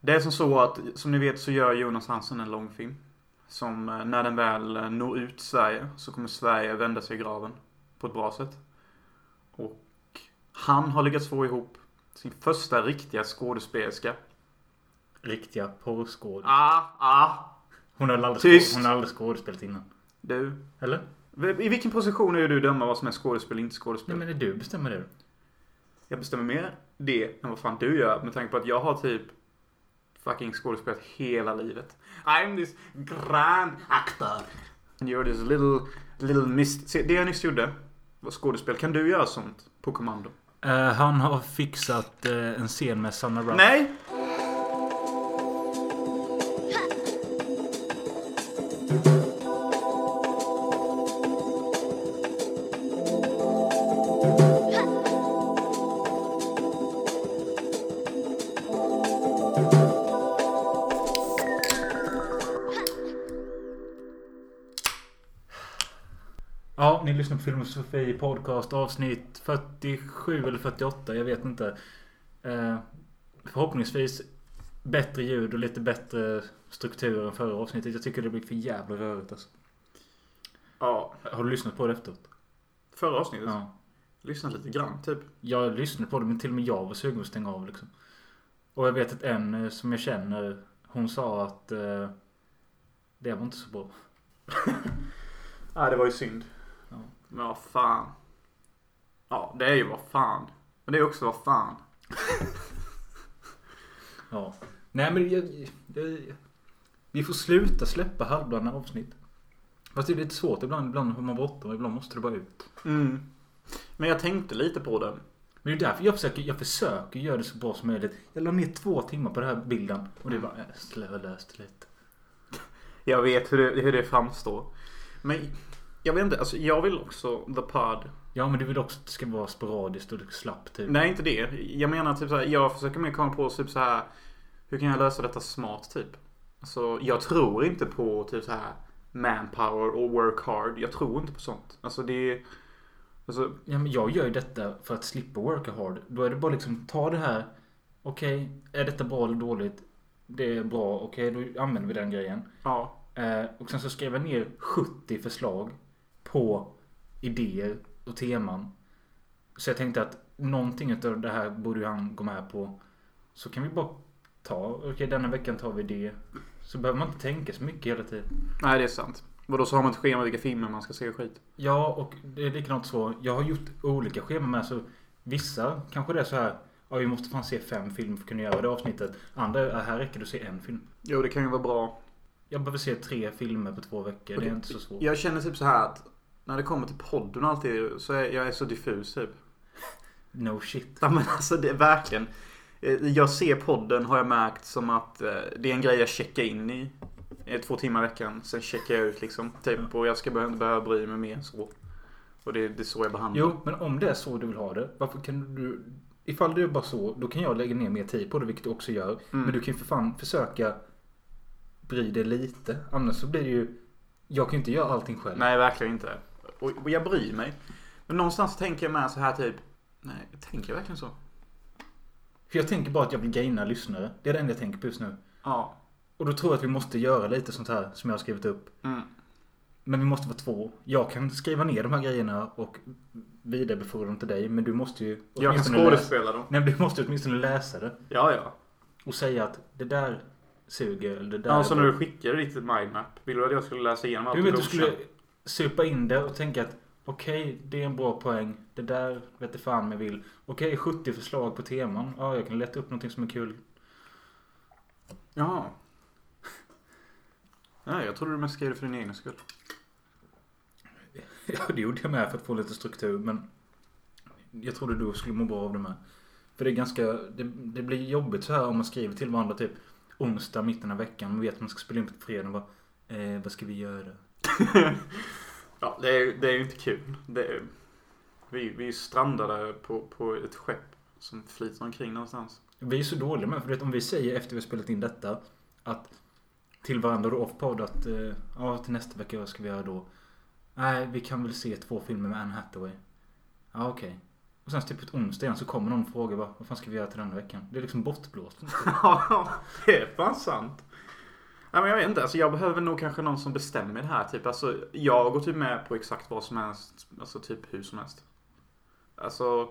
Det är som så att, som ni vet så gör Jonas Hansen en långfilm. Som eh, när den väl eh, når ut Sverige så kommer Sverige vända sig i graven. På ett bra sätt. Och han har lyckats få ihop sin första riktiga skådespelerska. Riktiga porrskåd. Ah, ah. Hon har aldrig, hon har aldrig skådespelat innan. Du. Eller? I vilken position är du döma vad som är skådespel och inte Nej skådespel? men det är du bestämmer det. Jag bestämmer mer det än vad fan du gör med tanke på att jag har typ fucking skådespelat hela livet. I'm this grand actor. And you're this little, little mist... Se, det jag nyss gjorde var skådespel. Kan du göra sånt på kommando? Eh, han har fixat eh, en scen med Sanna Ruff. Nej! På Filmosofi podcast avsnitt 47 eller 48. Jag vet inte. Eh, förhoppningsvis bättre ljud och lite bättre struktur än förra avsnittet. Jag tycker det blir för jävla rörigt alltså. Ja, Har du lyssnat på det efteråt? förra avsnittet. Ja. Lyssna lite grann typ. Jag lyssnade på det men till och med jag var sugen att stänga av liksom. Och jag vet att en eh, som jag känner hon sa att eh, det var inte så bra. Nej, det var ju synd. Men vad fan. Ja, det är ju vad fan. Men det är också vad fan. Ja. Nej men jag, jag, vi får sluta släppa halvdana avsnitt. Fast det är lite svårt ibland. Ibland har man bråttom. Ibland måste det bara ut. Mm. Men jag tänkte lite på det. Men det är därför jag försöker, jag försöker göra det så bra som möjligt. Jag la ner två timmar på den här bilden. Och det bara, ha löst det lite. Jag vet hur det, hur det framstår. Men jag vet inte, alltså jag vill också The Pod. Ja men du vill också att det ska vara sporadiskt och det slapp typ. Nej, inte det. Jag menar typ så här, jag försöker mer komma på typ så här. Hur kan jag lösa detta smart typ? Alltså, jag tror inte på typ så här manpower och work hard. Jag tror inte på sånt. Alltså det är... Alltså, Ja, men jag gör ju detta för att slippa worka hard. Då är det bara liksom ta det här. Okej, är detta bra eller dåligt? Det är bra, okej då använder vi den grejen. ja. Eh, och sen så skrev jag ner 70 förslag på idéer och teman. Så jag tänkte att någonting av det här borde han gå med på. Så kan vi bara ta, okej denna veckan tar vi det. Så behöver man inte tänka så mycket hela tiden. Nej, det är sant. Vadå, så har man ett schema vilka filmer man ska se och skit? Ja, och det är likadant så. Jag har gjort olika scheman med. Så vissa kanske det är så här. Ja, vi måste fan se fem filmer för att kunna göra det avsnittet. Andra, är, här räcker det att se en film. Jo, det kan ju vara bra. Jag behöver se tre filmer på två veckor. Det är inte så svårt. Jag känner typ så här att när det kommer till podden och alltid så är jag är så diffus typ. No shit. Ja men alltså det är verkligen. eh, Jag ser podden har jag märkt som att eh, det är en grej jag checkar in i. eh, Två timmar i veckan. Sen checkar jag ut liksom. Typ och jag ska behöva, behöva bry mig mer så. Och det, det är så jag behandlar. Jo, men om det är så du vill ha det. Varför kan du... Ifall det är bara så, då kan jag lägga ner mer tid på det, vilket du också gör. Mm. Men du kan ju för fan försöka bry dig lite. Annars så blir det ju... Jag kan ju inte göra allting själv. Nej verkligen inte. Och, och jag bryr mig. Men någonstans tänker jag med så här typ. Nej, tänker jag verkligen så? För jag tänker bara att jag vill gaina lyssnare. Det är det enda jag tänker på just nu. Ja. Och då tror jag att vi måste göra lite sånt här som jag har skrivit upp. Mm. Men vi måste vara två. Jag kan skriva ner de här grejerna och vidarebefordra dem till dig. Men du måste ju Jag kan skådespela dem. Nej, men du måste åtminstone läsa det. Ja, ja. Och säga att det där suger. Eller det där Ja, så när du skickade ditt mindmap. Vill du att jag skulle läsa igenom allt Du vet, du skulle supa in det och tänka att okej, det är en bra poäng. Det där vet jag fan om jag vill. Okej, 70 förslag på teman. Ja, jag kan leta upp någonting som är kul. Ja. Nej, jag trodde du mest skrev det för din egen skull. Ja, det gjorde jag med för att få lite struktur. Men jag trodde du skulle må bra av det med. För det är ganska, det, det blir jobbigt så här om man skriver till varandra typ onsdag mitten av veckan. Man vet att man ska spela in på fredag och bara, eh, vad ska vi göra? Ja, det är, det är ju inte kul. Det är, vi, vi är strandade på, på ett skepp som flyter omkring någonstans. Vi är så dåliga med, för vet, om vi säger efter vi har spelat in detta att till varandra då off-podd att eh, ja, till nästa vecka vad ska vi göra då? Nej, vi kan väl se två filmer med Anne Hathaway. Ja, okej. Och sen typ ett onsdag igen så kommer någon och frågar vad, vad fan ska vi göra till den här veckan? Det är liksom bortblåst. Ja, det är fan sant. Nej, men jag vet inte, alltså jag behöver nog kanske någon som bestämmer det här. Typ. Alltså, jag går typ med på exakt vad som helst. Alltså typ hur som helst. Alltså,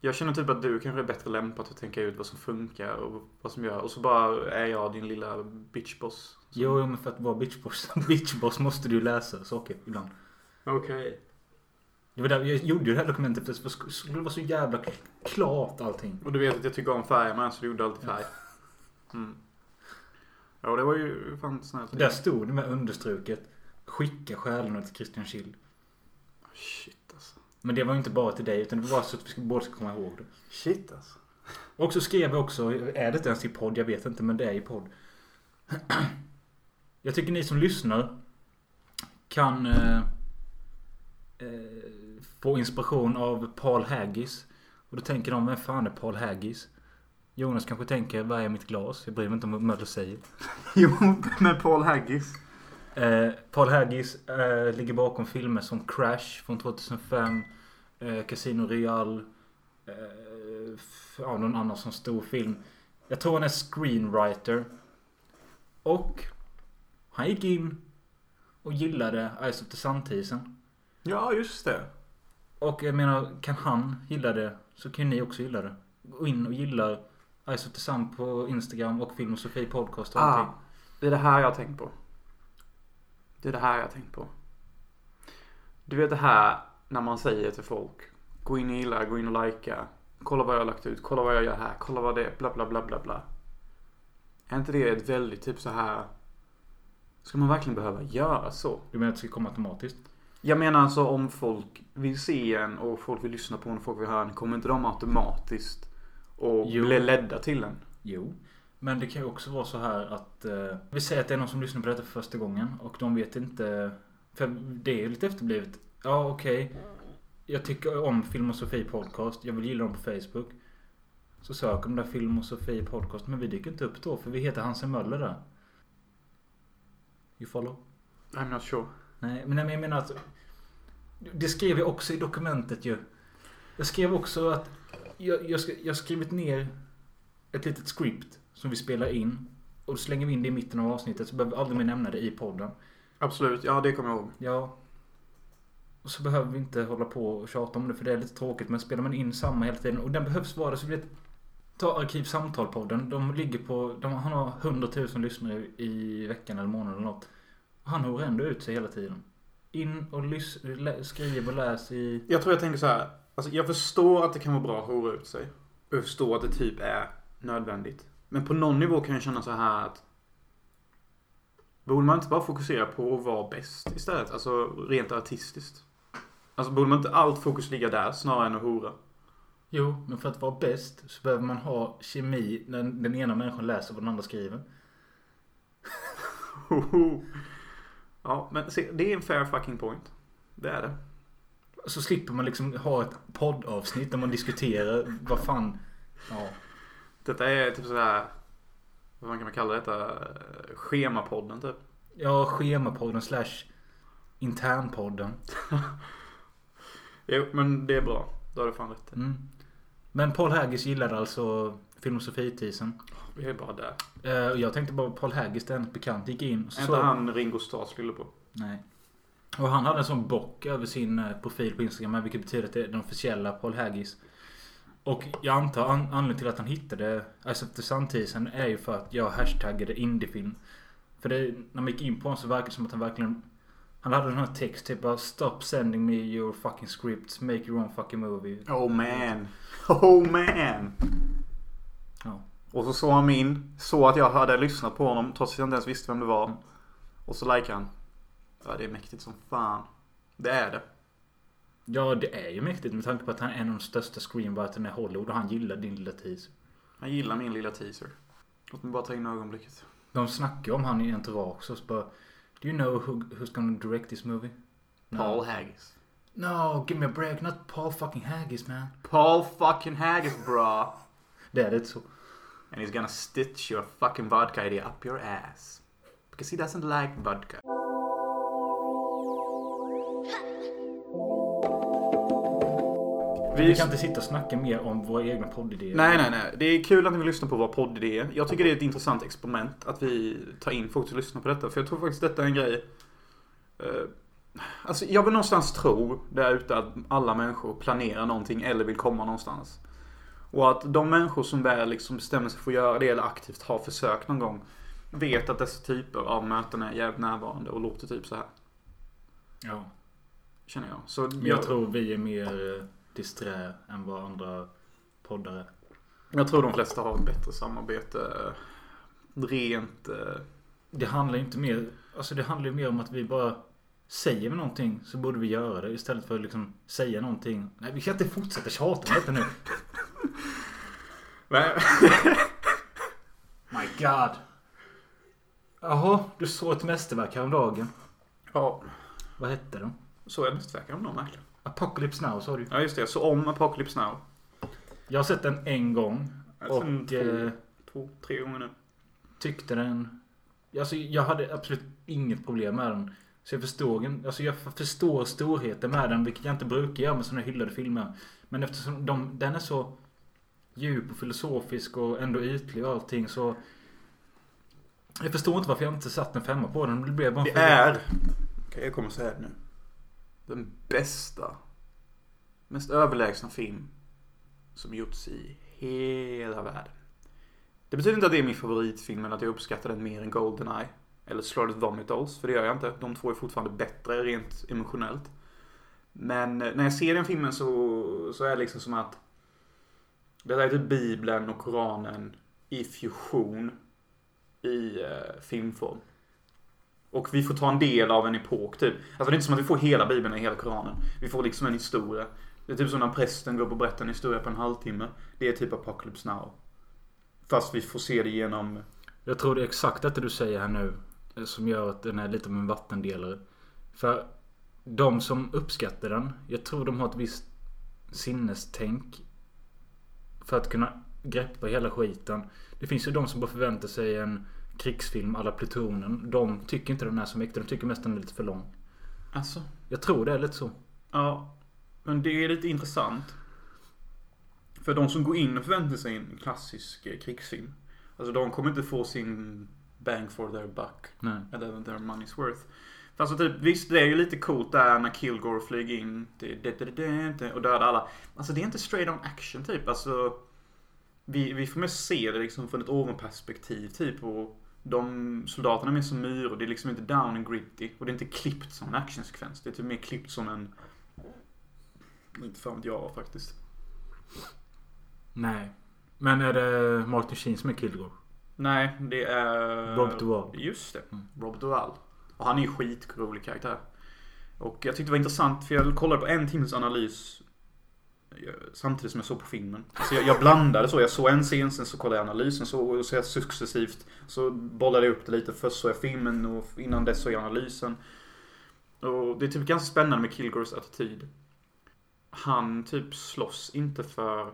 jag känner typ att du kanske är bättre lämpad att tänka ut vad som funkar och vad som gör. Och så bara är jag din lilla bitchboss. Som- Jo, jo, men för att vara bitchboss, bitchboss måste du läsa saker ibland. Okej. Det var där, jag gjorde ju det här dokumentet för det skulle vara så jävla klart allting. Och du vet att jag tycker om färger med så du gjorde alltid färg. Mm. Ja, det var ju fan snällt. Där stod det med understruket Skicka själarna till Christian Schill. Shit alltså. Men det var ju inte bara till dig utan det var så att vi båda ska komma ihåg det. Shit alltså. Och så skrev jag också, är det ens i podd? Jag vet inte men det är i podd. Jag tycker ni som lyssnar kan eh, eh, få inspiration av Paul Haggis. Och då tänker de, vem fan är Paul Haggis? Jonas kanske tänker, vad är mitt glas? Jag bryr mig inte om vad Möller säger. Jo, med Paul Haggis. Eh, Paul Haggis eh, ligger bakom filmer som Crash från 2005. Eh, Casino Royale. Eh, ja, någon annan som stor film. Jag tror han är screenwriter. Och han gick in och gillade Ice of the Sun-teasern. Ja, just det. Och jag menar, kan han gilla det så kan ni också gilla det. Gå in och gilla Sun på Instagram och Film och Sofie Podcast och Ah, allting. det är det här jag har tänkt på. Det är det här jag har tänkt på. Du vet det här när man säger till folk. Gå in och gilla, gå in och likea. Kolla vad jag har lagt ut, kolla vad jag gör här, kolla vad det är, bla bla bla bla bla. Är inte det ett väldigt typ så här. Ska man verkligen behöva göra så? Du menar att det ska komma automatiskt? Jag menar alltså om folk vill se en och folk vill lyssna på en och folk vill höra en. Kommer inte de automatiskt och Jo. bli ledda till en? Jo. Men det kan ju också vara så här att... Eh, vi säger att det är någon som lyssnar på detta för första gången och de vet inte... För det är ju lite efterblivet. Ja, okej. Jag tycker om Film och Sofie Podcast. Jag vill gilla dem på Facebook. Så söker de där Film och Sofie Podcast. Men vi dyker inte upp då för vi heter Hansen Möller där. You follow? I'm not sure. Nej, men jag menar att... Det skrev jag också i dokumentet ju. Jag skrev också att jag, jag, har skrivit ner ett litet script som vi spelar in. Och slänger vi in det i mitten av avsnittet så behöver vi aldrig mer nämna det i podden. Absolut, ja det kommer jag ihåg. Ja. Och så behöver vi inte hålla på och tjata om det för det är lite tråkigt. Men spelar man in samma hela tiden och den behövs vara så vi vet. Ta Arkivsamtal-podden. De ligger på... De, han har 100 000 lyssnare i veckan eller månaden eller något. Han hör ändå ut sig hela tiden. In och lys, lä, skriv och läs i... Jag tror jag tänker så här. Alltså jag förstår att det kan vara bra att hora ut sig. Jag förstår att det typ är nödvändigt. Men på någon nivå kan jag känna så här att Borde man inte bara fokusera på att vara bäst istället? Alltså rent artistiskt. Alltså borde man inte allt fokus ligga där snarare än att hora? Jo, men för att vara bäst så behöver man ha kemi när den ena människan läser vad den andra skriver. ja, men se, det är en fair fucking point. Det är det. Så slipper man liksom ha ett poddavsnitt där man diskuterar vad fan... Ja. Detta är typ sådär, vad kan man kalla detta? Schemapodden typ. Ja, schemapodden slash internpodden. Jo, men det är bra. Då har du fan rätt. Mm. Men Paul Haggis gillade alltså filmosofitisen. Vi är bara där. Eh, jag tänkte bara Paul Haggis, den bekant, gick in. och Är så- inte han Ringo Starrs lillebror? Nej. Och han hade en sån bock över sin eh, profil på Instagram. Vilket betyder att det är den officiella Paul Haggis. Och jag antar an anledningen till att han hittade the Sun-teasern är ju för att jag hashtaggade indiefilm. För det, när man gick in på honom så verkade det som att han verkligen... Han hade den här text typ bara Stop sending me your fucking scripts. Make your own fucking movie. Oh man. Oh man. Ja. Och så såg han min. Så att jag hade lyssnat på honom trots att jag inte ens visste vem det var. Och så likade han. Ja, det är mäktigt som fan. Det är det. Ja, det är ju mäktigt med tanke på att han är en av de största screenwriterna i Hollywood och han gillar din lilla teaser. Han gillar min lilla teaser. Låt mig bara ta in ögonblicket. De snackar ju om han i Entourage också. Så bara, Do you know who, who's gonna direct this movie? No. Paul Haggis. No, give me a break. Not Paul fucking Haggis man. Paul fucking Haggis bra. Det är lite så. And he's gonna stitch your fucking vodka idea up your ass. Because he doesn't like vodka. Vi kan inte sitta och snacka mer om våra egna poddidéer. Nej, nej, nej. Det är kul att ni vill lyssna på våra poddidéer. Jag tycker det är ett intressant experiment att vi tar in folk som lyssnar på detta. För jag tror faktiskt detta är en grej. eh, Alltså jag vill någonstans tro där ute att alla människor planerar någonting eller vill komma någonstans. Och att de människor som väl liksom bestämmer sig för att göra det eller aktivt har försökt någon gång vet att dessa typer av möten är jävligt närvarande och låter typ så här. Ja. Känner jag. Så Jag tror vi är mer eh, disträ än vad andra poddare är. jag tror de flesta har ett bättre samarbete. eh, Rent... eh, Det handlar inte mer... Alltså det handlar ju mer om att vi bara... Säger vi någonting så borde vi göra det istället för att liksom säga någonting. Nej vi kan inte fortsätta tjata om detta nu. Nej. My God. Jaha, du såg ett mästerverk häromdagen. ja, Vad hette den? så är det nästverkar om någon verkligen. Apocalypse Now sa du. Ja just det, så om Apocalypse Now. Jag har sett den en gång. Och två, eh, två, tre gånger nu. tyckte den... Alltså jag hade absolut inget problem med den. Så jag förstår, den- alltså jag förstår storheten med den, vilket jag inte brukar göra med sådana hyllade filmer. Men eftersom de, den är så djup och filosofisk och ändå ytlig och allting så... Jag förstår inte varför jag inte satt en femma på den. Det blev bara Det är, okej jag kommer säga det nu. Den bästa, mest överlägsna film som gjorts i hela världen. Det betyder inte att det är min favoritfilm eller att jag uppskattar den mer än Goldeneye. Eller Slaughter Vomit för det gör jag inte. De två är fortfarande bättre rent emotionellt. Men eh, när jag ser den filmen så, så är det liksom som att det är typ Bibeln och Koranen i fusion i eh, filmform. Och vi får ta en del av en epok typ. Alltså det är inte som att vi får hela Bibeln och hela Koranen. Vi får liksom en historia. Det är typ som när prästen går upp och berättar en historia på en halvtimme. Det är typ Apocalypse Now. Fast vi får se det genom... Jag tror det är exakt detta du säger här nu. Eh, som gör att den är lite av en vattendelare. För de som uppskattar den. Jag tror de har ett visst sinnestänk. För att kunna greppa hela skiten. Det finns ju de som bara förväntar sig en krigsfilm alla Plutonen. De tycker inte den är så mäktig. De tycker mest den är lite för lång. Alltså. Jag tror det är lite så. Ja. Men det är lite intressant. För de som går in och förväntar sig en klassisk eh, krigsfilm. Alltså de kommer inte få sin bang for their buck. Nej. Eller their money's worth. För alltså typ, visst det är ju lite coolt där när Kilgore flyger in och dödar alla. Alltså det är inte straight on action typ. Alltså vi, vi får mest se det liksom från ett ovanperspektiv typ. Och de soldaterna är mer som myror. Det är liksom inte down and gritty. Och det är inte klippt som en actionsekvens. Det är typ mer klippt som en... Inte fan vet jag faktiskt. Nej. Men är det Martin Sheen som är Kilgore? Nej, det är... Robert Duvall. Just det. Mm. Robert Duvall. Och han är ju skitrolig karaktär. Och jag tyckte det var intressant för jag kollade på en timmes analys Samtidigt som jag såg på filmen. Så jag, jag blandade så. Jag såg en scen, sen så kollade jag analysen. Så, och så jag successivt så bollade jag upp det lite. Först såg jag filmen och innan dess såg jag analysen. Och det är typ ganska spännande med Kilgores attityd. Han typ slåss inte för,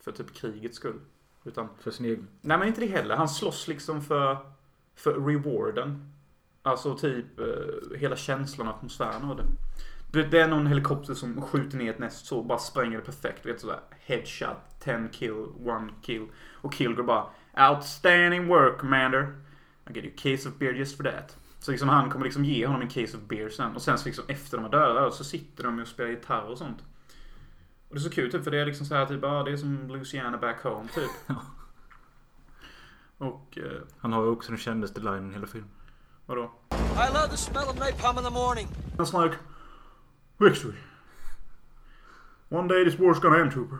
för typ krigets skull. Utan För sin egen? Nej men inte det heller. Han slåss liksom för, för rewarden. Alltså typ eh, hela känslan och atmosfären av det. Det är någon helikopter som skjuter ner ett näst så och bara spränger det perfekt. Vet sådär headshot, 10 kill, 1 kill. Och Kilgore bara Outstanding work commander. I get you a case of beer just for that. Så liksom han kommer liksom ge honom en case of beer sen. Och sen så liksom efter de har dödat så sitter de och spelar gitarr och sånt. Och det är så kul typ för det är liksom så här typ, ah, det är som Louisiana back home typ. Och, eh, Han har ju också den kändaste linen i hela filmen. vadå? I love the smell of napalm in the morning. Like victory. One day this war's gonna end trooper.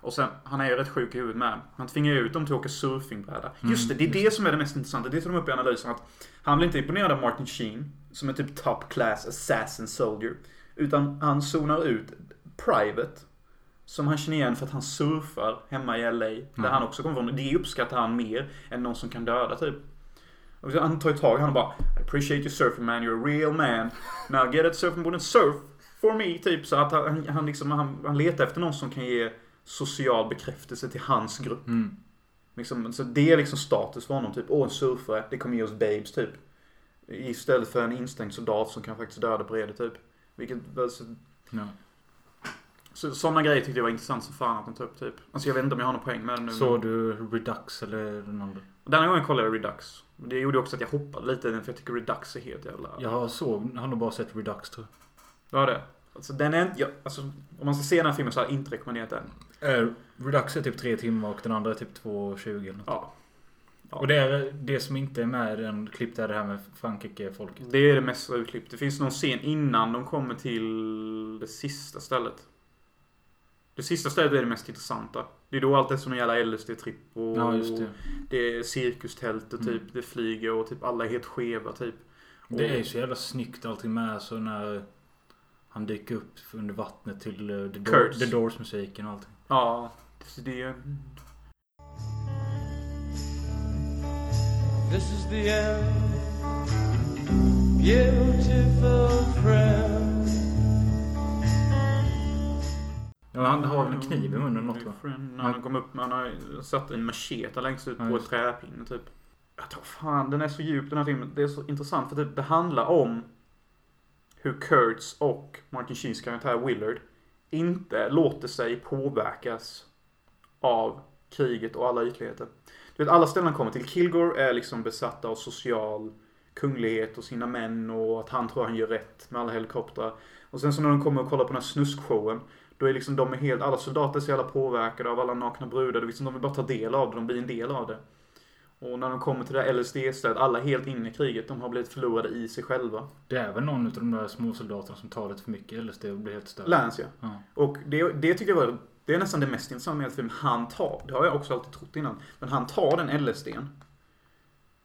Och sen, han är ju rätt sjuk i huvudet med. Han tvingar ju ut dem till att åka surfingbräda. Just det, det är det som är det mest intressanta. Det tar de upp i analysen. Att han blir inte imponerad av Martin Sheen, som är typ top class assassin soldier. Utan han zonar ut Private. Som han känner igen för att han surfar hemma i LA. Där Mm. han också kommer från. Det uppskattar han mer än någon som kan döda typ. Och han tar ju tag i honom bara I appreciate you surfing man, you're a real man. Now get it surfing and surf for me. Typ så att han, han, liksom, han, han letar efter någon som kan ge social bekräftelse till hans grupp. Mm. Liksom, så det är liksom status för honom. Typ, åh en surfare, det kommer ge oss babes typ. Istället för en instängd soldat som kan faktiskt döda på typ. Vilket, alltså, Ja. Så, sådana grejer tyckte jag var intressant som fan att de tog upp typ. Alltså jag vet inte om jag har någon poäng med det nu. Såg du Redux eller någon? Denna gången kollade jag Redux. Det gjorde också att jag hoppade lite i den för jag tycker Redux är helt jävla... Jag såg, har nog bara sett Redux tror Ja det. Alltså den är. Ja, alltså, om man ska se den här filmen så har jag inte rekommenderat den. jag. Eh, Redux är typ tre timmar och den andra är typ 2.20 eller något. Ja. Ja. Och det, är, det som inte är med i den klipp är det här med Frankrike-folket. Det är det mesta utklippt. Det finns någon scen innan de kommer till det sista stället. Det sista stället är det mest intressanta. Det är då allt det som jävla LSD-tripp och Ja, just det. det är cirkustält och typ Mm. det flyger och typ alla är helt skeva typ. Och, Det är så jävla snyggt allting med. Så när han dyker upp under vattnet till eh, The, Door. The Doors-musiken och allting. Ja, det är... This is the end, beautiful friend. Ja, han har väl en kniv i munnen något va? När han kom upp, han har satt en machete längst ut Ja, på ett just det. träpinne typ. Jag tror fan, den är så djup den här filmen. Det är så intressant för typ, det handlar om hur Kurtz och Martin Sheens karaktär Willard inte låter sig påverkas av kriget och alla ytligheter. Du vet, alla ställen han kommer till. Kilgore är liksom besatt av social kunglighet och sina män och att han tror han gör rätt med alla helikoptrar. Och sen så när de kommer och kollar på den här snuskshowen då är liksom de är helt, alla soldater är så jävla påverkade av alla nakna brudar. Det liksom, de vill bara ta del av det, de blir en del av det. Och när de kommer till det här LSD-stället, alla helt inne i kriget. De har blivit förlorade i sig själva. Det är väl någon av de där små soldaterna som tar lite för mycket LSD och blir helt störd. Lance ja. Ja. Och det, det tycker jag var, det är nästan det mest intressanta med filmen. Han tar, det har jag också alltid trott innan. Men han tar den LSDn.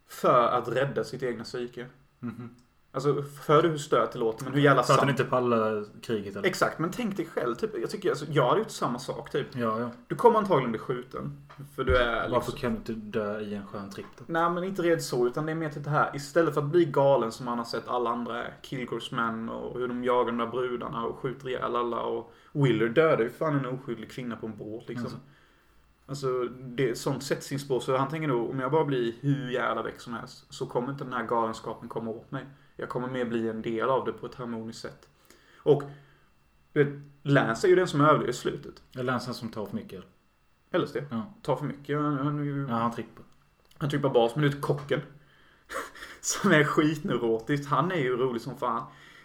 För att rädda sitt egna psyke. Mhm. Alltså, för hur stört det låter, men hur jävla För att sant. inte pallar kriget eller? Exakt, men tänk dig själv. Typ, jag tycker, alltså, jag hade gjort samma sak typ. Ja, ja. Du kommer antagligen bli skjuten. För du är liksom... Varför kan du inte dö i en skön tripp då? Nej men inte rent så, utan det är mer till det här. Istället för att bli galen som man har sett alla andra är. Kilgores män och hur de jagar de där brudarna och skjuter ihjäl alla. Och Willard dödar ju fan en oskyldig kvinna på en båt liksom. Alltså. Alltså, det, sånt sätter sin spår. Så han tänker nog, om jag bara blir hur jävla väck som helst. Så kommer inte den här galenskapen komma åt mig. Jag kommer mer bli en del av det på ett harmoniskt sätt. Och, Lance är ju den som överlever i slutet. Eller Lance som tar för mycket. LSD. Ja. Tar för mycket. Han, han, är ju- Ja, han trippar. Han trippar bas, men ut kocken. Som är skitneurotisk. Han är ju rolig som fan.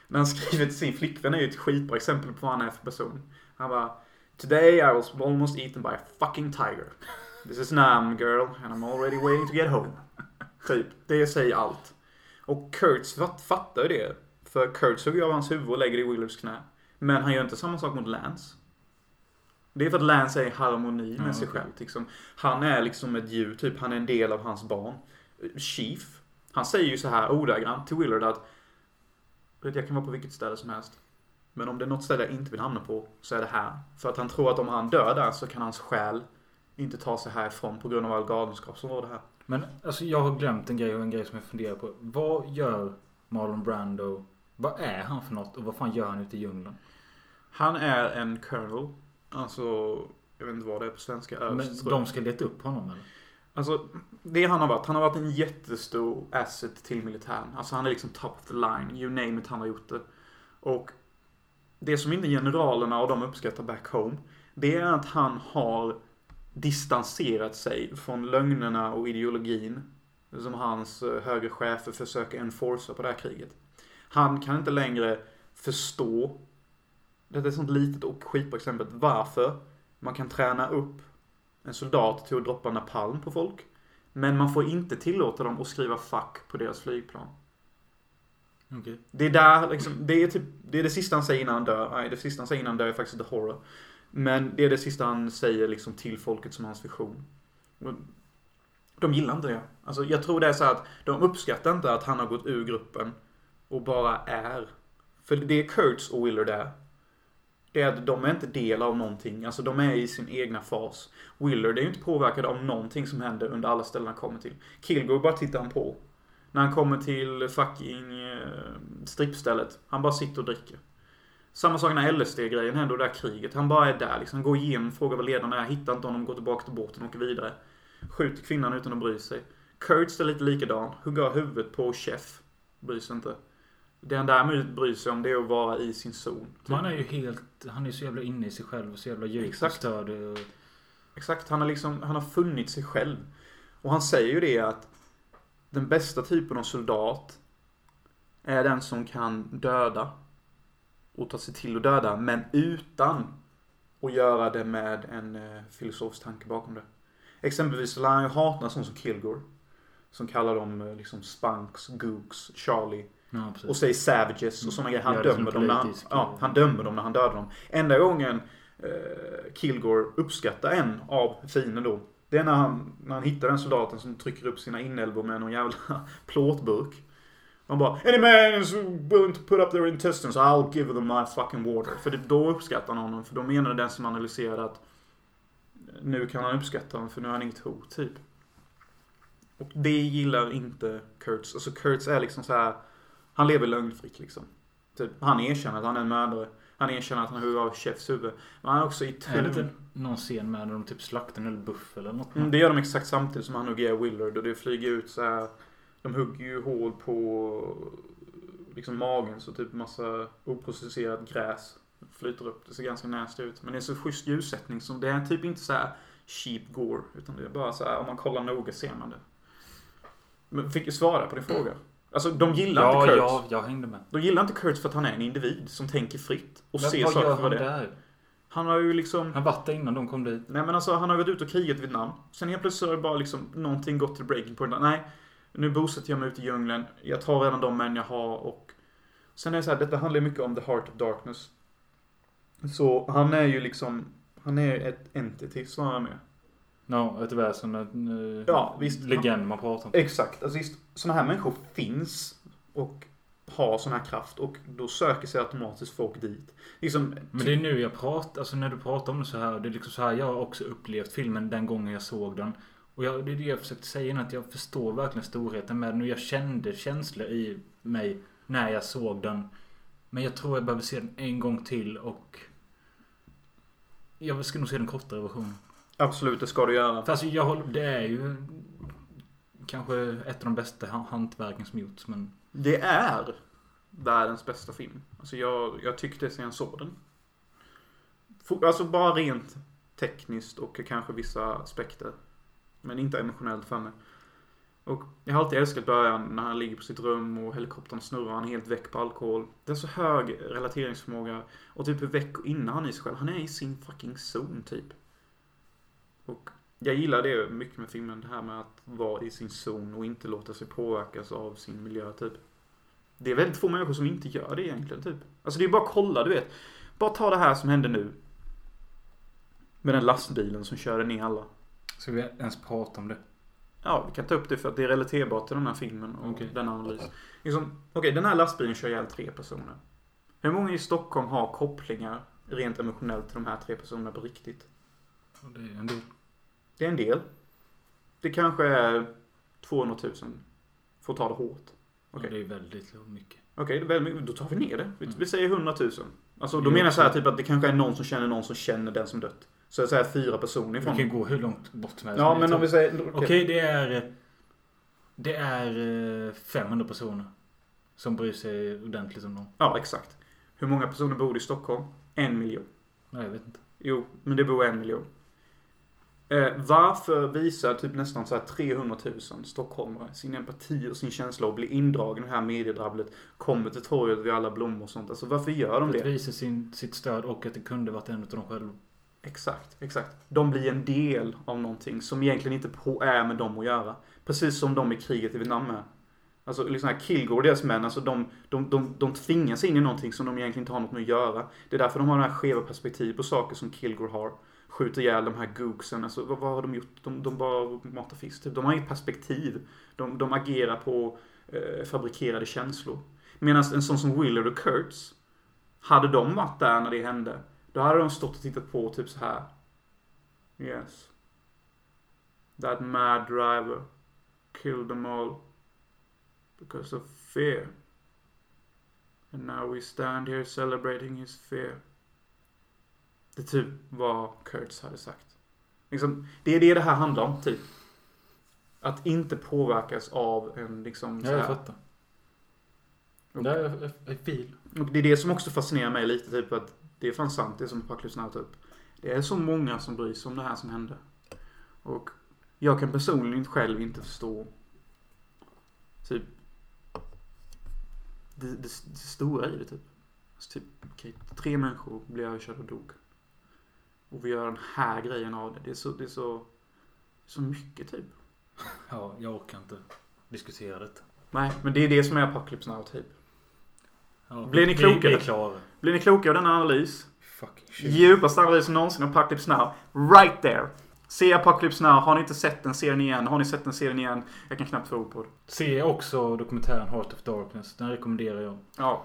När han skriver till sin flickvän är ju ett skitbra exempel på vad han är för person. Han bara Today I was almost eaten by a fucking tiger. This is Nam girl and I'm already waiting to get home. Typ, det säger allt. Och Kurtz fatt, fattar ju det. För Kurtz hugger av hans huvud och lägger det i Willards knä. Men han gör inte samma sak mot Lance. Det är för att Lance är i harmoni med Ja, sig okej. själv. Liksom. Han är liksom ett djur, typ. Han är en del av hans barn. Chief, han säger ju så här ordagrant till Willard att "Vet, jag kan vara på vilket ställe som helst. Men om det är något ställe jag inte vill hamna på så är det här. För att han tror att om han dör där så kan hans själ inte ta sig härifrån på grund av all galenskap som det här. Men alltså jag har glömt en grej och en grej som jag funderar på. Vad gör Marlon Brando? Vad är han för något och vad fan gör han ute i djungeln? Han är en colonel. Alltså, jag vet inte vad det är på svenska. Överst, Men de ska leta upp honom eller? Alltså, det han har varit. Han har varit en jättestor asset till militären. Alltså han är liksom top of the line. You name it, han har gjort det. Och det som inte generalerna och de uppskattar back home. Det är att han har distanserat sig från lögnerna och ideologin. Som hans eh, högre chefer försöker enforca på det här kriget. Han kan inte längre förstå. Det är ett sånt litet och skitbra exempel. Varför man kan träna upp en soldat till att droppa napalm på folk. Men man får inte tillåta dem att skriva fuck på deras flygplan. Okej. Det är där liksom, det är typ, det är det sista han säger innan han dör. Nej, det sista han säger innan han dör är faktiskt the horror. Men det är det sista han säger liksom till folket som hans vision. De gillar inte det. Alltså jag tror det är så att de uppskattar inte att han har gått ur gruppen och bara är. För det är Kurtz och Willard är. Det är att de är inte del av någonting. Alltså de är i sin egna fas. Willard är ju inte påverkad av någonting som händer under alla ställen han kommer till. Kilgore bara tittar han på. När han kommer till fucking eh, strippstället. Han bara sitter och dricker. Samma sak när LSD-grejen händer och det där kriget. Han bara är där liksom. Går igenom, frågar vad ledarna är. Hittar inte honom, går tillbaka till båten och åker vidare. Skjuter kvinnan utan att bry sig. Kurtz är lite likadan. Hugger huvudet på chef. Bryr sig inte. Det han däremot bryr sig om det är att vara i sin zon. Men han är ju helt... Han är så jävla inne i sig själv och så jävla djupt och Exakt. störd. och- Exakt, han har liksom, han har funnit sig själv. Och han säger ju det att den bästa typen av soldat är den som kan döda och ta sig till att döda, men utan att göra det med en eh, filosofisk tanke bakom det. Exempelvis så lär han ju hata sån som Kilgore. Som kallar dem eh, liksom Spunks, Gooks, Charlie Ja, och säger savages och sådana grejer. Han dömer, dem när han, ja, han dömer dem när han dödar dem. Enda gången eh, Kilgore uppskattar en av fienden då. Det är när han, när han hittar den soldaten som trycker upp sina inälvor med någon jävla plåtburk. Han bara Any man is willing to put up their intestines I'll give them my fucking water. För det, då uppskattar han honom. För då menade den som analyserade att nu kan han uppskatta honom för nu är han inget hot typ. Och det gillar inte Kurtz. Alltså Kurtz är liksom så här. Han lever lögnfritt liksom. Typ, han erkänner att han är en mördare. Han erkänner att han hugger av chefs huvud. Men han är också i Är det inte någon scen med när de typ slaktar en eller buff eller något? Mm, det gör de exakt samtidigt som han hugger Willard och det flyger ut så här. De hugger ju hål på liksom magen så typ massa oprocesserat gräs flyter upp. Det ser ganska nasty ut. Men det är så schysst ljussättning så det är typ inte så här cheap gore. Utan det är bara så här om man kollar noga ser man det. Men fick ju svara på din fråga. Alltså de gillar Ja, inte Kurtz. ja, jag hängde med. De gillar inte Kurtz för att han är en individ som tänker fritt. Och Men ser vad saker gör för han det. där? Han har ju liksom... Han var där innan de kom dit. Nej men alltså han har gått ut och krigat i Vietnam. Sen helt plötsligt har det bara liksom någonting gått till breaking point. Nej, nu bosätter jag mig ute i djungeln. Jag tar redan de män jag har och... Sen är det så här, detta handlar ju mycket om the heart of darkness. Så han är ju liksom... Han är ett entity snarare med. Ja, ett väsen. En, uh, Ja, visst. Legend man pratar om. Exakt. Alltså just sådana här människor finns och har sån här kraft och då söker sig automatiskt folk dit. Liksom, Men det är nu jag pratar, alltså när du pratar om det så här. Det är liksom så här jag har också upplevt filmen den gången jag såg den. Och jag, det är det jag försökte säga innan, att jag förstår verkligen storheten med den. Och jag kände känslor i mig när jag såg den. Men jag tror jag behöver se den en gång till och... Jag ska nog se den kortare versionen. Absolut, det ska du göra. För alltså jag håller, det är ju... Kanske ett av de bästa ha- hantverken som gjorts men... Det är världens bästa film. Alltså jag, jag tyckte sen jag såg den. Alltså bara rent tekniskt och kanske vissa aspekter. Men inte emotionellt för mig. Och jag har alltid älskat början när han ligger på sitt rum och helikoptern snurrar. Han är helt väck på alkohol. Det är så hög relateringsförmåga. Och typ hur väck innan han är i sig själv. Han är i sin fucking zon typ. Och jag gillar det mycket med filmen. Det här med att vara i sin zon och inte låta sig påverkas av sin miljö typ. Det är väldigt få människor som inte gör det egentligen typ. Alltså det är bara att kolla, du vet. Bara ta det här som hände nu. Med den lastbilen som körde ner alla. Ska vi ens prata om det? Ja, vi kan ta upp det för att det är relaterbart till den här filmen och Okej. den analysen. Liksom, Okej, den här lastbilen kör ihjäl tre personer. Hur många i Stockholm har kopplingar rent emotionellt till de här tre personerna på riktigt? Det är ändå... Det är en del. Det kanske är 200 000. Får ta det hårt. Okej. Det är väldigt mycket. Okej, mycket. då tar vi ner det. Vi, Mm. vi säger 100 000. Alltså då menar jag så här typ att det kanske är någon som känner någon som känner den som dött. Så jag säger fyra personer Vi ifrån. kan gå hur långt bort som helst. Ja, men om vi säger... Okej. Okej, det är... Det är eh, 500 personer. Som bryr sig ordentligt om dem. Ja, exakt. Hur många personer bor i Stockholm? En miljon. Nej, jag vet inte. Jo, men det bor en miljon. Eh, varför visar typ nästan så här 300 000 stockholmare sin empati och sin känsla och blir indragen i det här mediedrabblet? Kommer till torget vid alla blommor och sånt. Alltså varför gör de För att det? visa sin, sitt stöd och att det kunde varit en av dem själva. Exakt, exakt. De blir en del av någonting som egentligen inte på är med dem att göra. Precis som de i kriget i Vietnam är. Alltså liksom här Kilgore och deras män, alltså de, de, de, de tvingas in i någonting som de egentligen inte har något med att göra. Det är därför de har det här skeva perspektiv på saker som Kilgore har. Skjuter ihjäl de här gooksen, alltså vad, vad har de gjort? De, de bara matar fisk typ. De har inget perspektiv. De, de agerar på eh, fabrikerade känslor. Medan en sån som Willard och Kurtz, hade de varit där när det hände, då hade de stått och tittat på typ så här. Yes. That mad driver killed them all because of fear. And now we stand here celebrating his fear. Det är typ vad Kurtz hade sagt. Liksom, det är det det här handlar om, typ. Att inte påverkas av en liksom Ja, jag fattar. Det är är fil. Och det är det som också fascinerar mig lite, typ att det är fan sant det som Apocalypse Now tar upp. Det är så många som bryr sig om det här som hände. Och jag kan personligen själv inte förstå typ det, det, det stora i det typ. Alltså, typ okej, tre människor blev överkörda och dog. Och vi gör den här grejen av det. Det är så, det är så, så mycket typ. Ja, jag orkar inte diskutera det. Nej, men det är det som är Apocalypse Now typ. Ja, Blir ni vi- klokare? Blir ni kloka av denna analys? Fucking shit. Djupaste analysen någonsin av Apocalypse Now. Right there. Se Apocalypse Now. Har ni inte sett den, se den igen. Har ni sett den, se den igen. Jag kan knappt tro på det. Se också dokumentären Heart of Darkness. Den rekommenderar jag. Ja.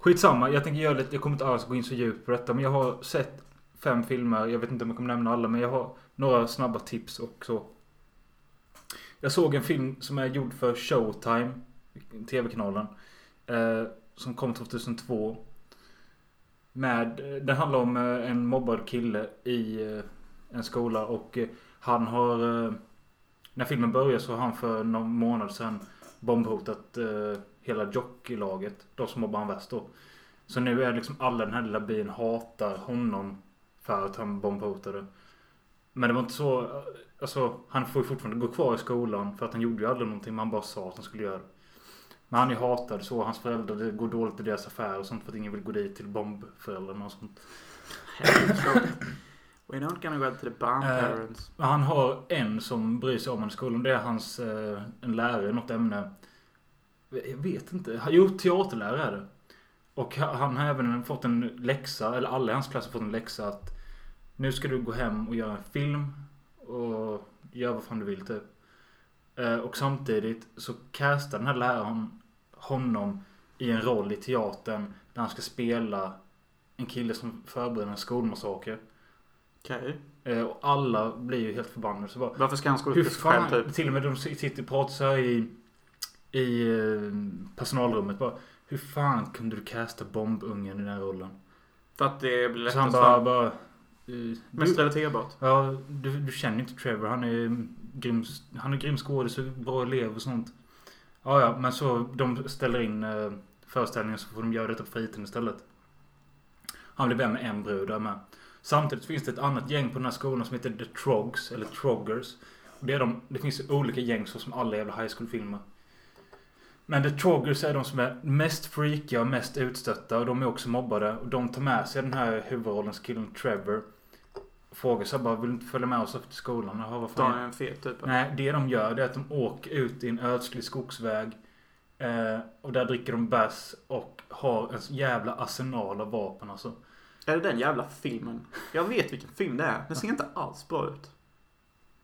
Skitsamma, jag tänker göra lite, jag kommer inte alls gå in så djupt på detta men jag har sett fem filmer, jag vet inte om jag kommer nämna alla men jag har några snabba tips och så. Jag såg en film som är gjord för Showtime, TV-kanalen. Eh, som kom 2002. Med, eh, den handlar om eh, en mobbad kille i eh, en skola och eh, han har... Eh, när filmen börjar så har han för någon månad sedan bombhotat eh, hela jockeylaget. De som mobbar han värst då. Så nu är liksom alla den här lilla byn hatar honom för att han bombhotade. Men det var inte så... Alltså han får ju fortfarande gå kvar i skolan för att han gjorde ju aldrig någonting. Man bara sa att han skulle göra. Men han är hatad så. Hans föräldrar, det går dåligt i deras affärer och sånt för att ingen vill gå dit till bombföräldrarna och sånt. We're not gonna go to the bomb Eh, parents. Men Han har en som bryr sig om honom i skolan. Det är hans eh, en lärare i något ämne. Jag vet inte. Jo, teaterlärare är det. Och ha- han har även fått en läxa, eller alla i hans klass har fått en läxa att nu ska du gå hem och göra en film och göra vad fan du vill typ. Eh, Och samtidigt så castar den här läraren honom i en roll i teatern där han ska spela en kille som förbereder en skolmassaker. Okej. Eh, Och alla blir ju helt förbannade. Så bara, Varför ska han skådespela själv typ? till och med de sitter och pratar så här i, i eh, personalrummet bara. Hur fan kunde du casta bombungen i den rollen? För att det blir Så han lättast bara, bara eh, Mest du, relaterbart. ja, du, du känner inte Trevor. Han är grym, han är grym skådis bra elev och sånt. Ja, ja, men så de ställer in eh, föreställningen så får de göra detta på fritiden istället. Han blir vän med en brud där med. Samtidigt finns det ett annat gäng på den här skolan som heter The Trogs, eller Troggers. Och det, är de, det finns olika gäng så som alla jävla high school-filmer. Men The Troggers är de som är mest freakiga och mest utstötta och de är också mobbade. Och de tar med sig den här huvudrollens killen Trevor. Frågar sig bara, vill du inte följa med oss efter skolan? Jaha, vad fan? Ta en fet typ. Nej, det de gör det är att de åker ut i en ödslig skogsväg. Eh, och där dricker de bärs och har en så jävla arsenal av vapen alltså. Är det den jävla filmen? Jag vet vilken film det är. Den ser inte alls bra ut.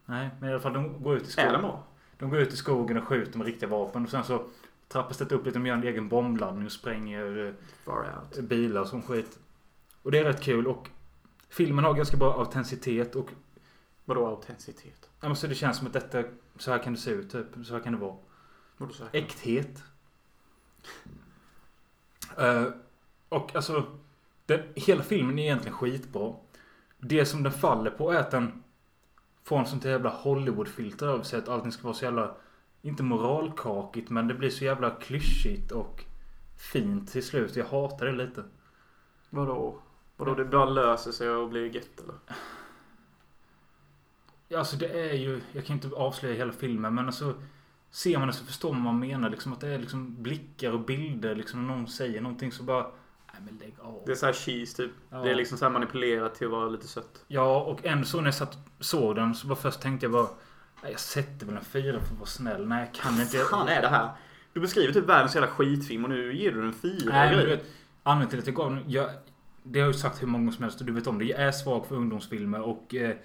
Nej, men i alla fall de går ut i Är skogen. den bra? De går ut i skogen och skjuter med riktiga vapen. Och sen så trappas det upp lite. De gör en egen bombladdning och spränger eh, bilar och sån skit. Och det är rätt kul och filmen har ganska bra autenticitet och Vadå autenticitet? ja, men så det känns som att detta, så här kan det se ut typ. Så här kan det vara. Vadå så här? Äkthet. Eh, och alltså, den, hela filmen är egentligen skitbra. Det som den faller på är att den får en sånt jävla Hollywood-filter över sig. Att allting ska vara så jävla, inte moralkakigt, men det blir så jävla klyschigt och fint till slut. Jag hatar det lite. Vadå? Vadå det bara löser sig och blir gött eller? Ja, Alltså det är ju, jag kan inte avslöja hela filmen men alltså Ser man det så förstår man vad man menar liksom att det är liksom blickar och bilder liksom när någon säger någonting så bara Nej men lägg av. Det är så här cheese typ. Ja. Det är liksom så här manipulerat till att vara lite sött. Ja och en så när jag satt, såg den så bara först tänkte jag bara Nej jag sätter väl en fyra för att vara snäll. Nej jag kan inte. Vad fan är det här? Du beskriver typ världens jävla skitfilm och nu ger du den fyra Nej men du vet. Anledningen till att jag gav den, jag, Det har jag ju sagt hur många gånger som helst och du vet om det. Jag är svag för ungdomsfilmer och eh,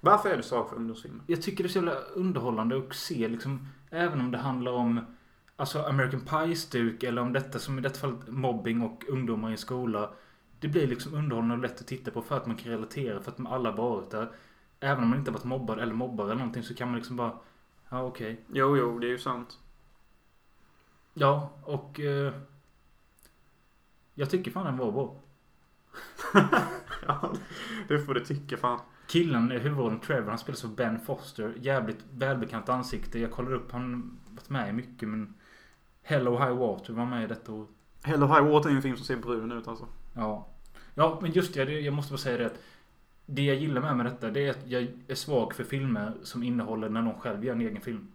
Varför är du svag för ungdomsfilmer? Jag tycker det är så jävla underhållande att se liksom Även om det handlar om Alltså American Pie-stuk eller om detta som i detta fall mobbing och ungdomar i skola. Det blir liksom underhållande och lätt att titta på för att man kan relatera för att man alla varit där. Även om man inte har varit mobbad eller mobbare eller någonting så kan man liksom bara Ja okej. Jo, jo, det är ju sant. Ja och eh, Jag tycker fan den var bra. Ja, det får du tycka fan. Killen i huvudrollen Trevor, han spelas av Ben Foster. Jävligt välbekant ansikte. Jag kollade upp, han har varit med i mycket men... Hello High Water var med i detta år. Hello High Water är en film som ser brun ut alltså. Ja. Ja, men just det. Jag måste bara säga det att det jag gillar med, med detta, det är att jag är svag för filmer som innehåller när någon själv gör en egen film.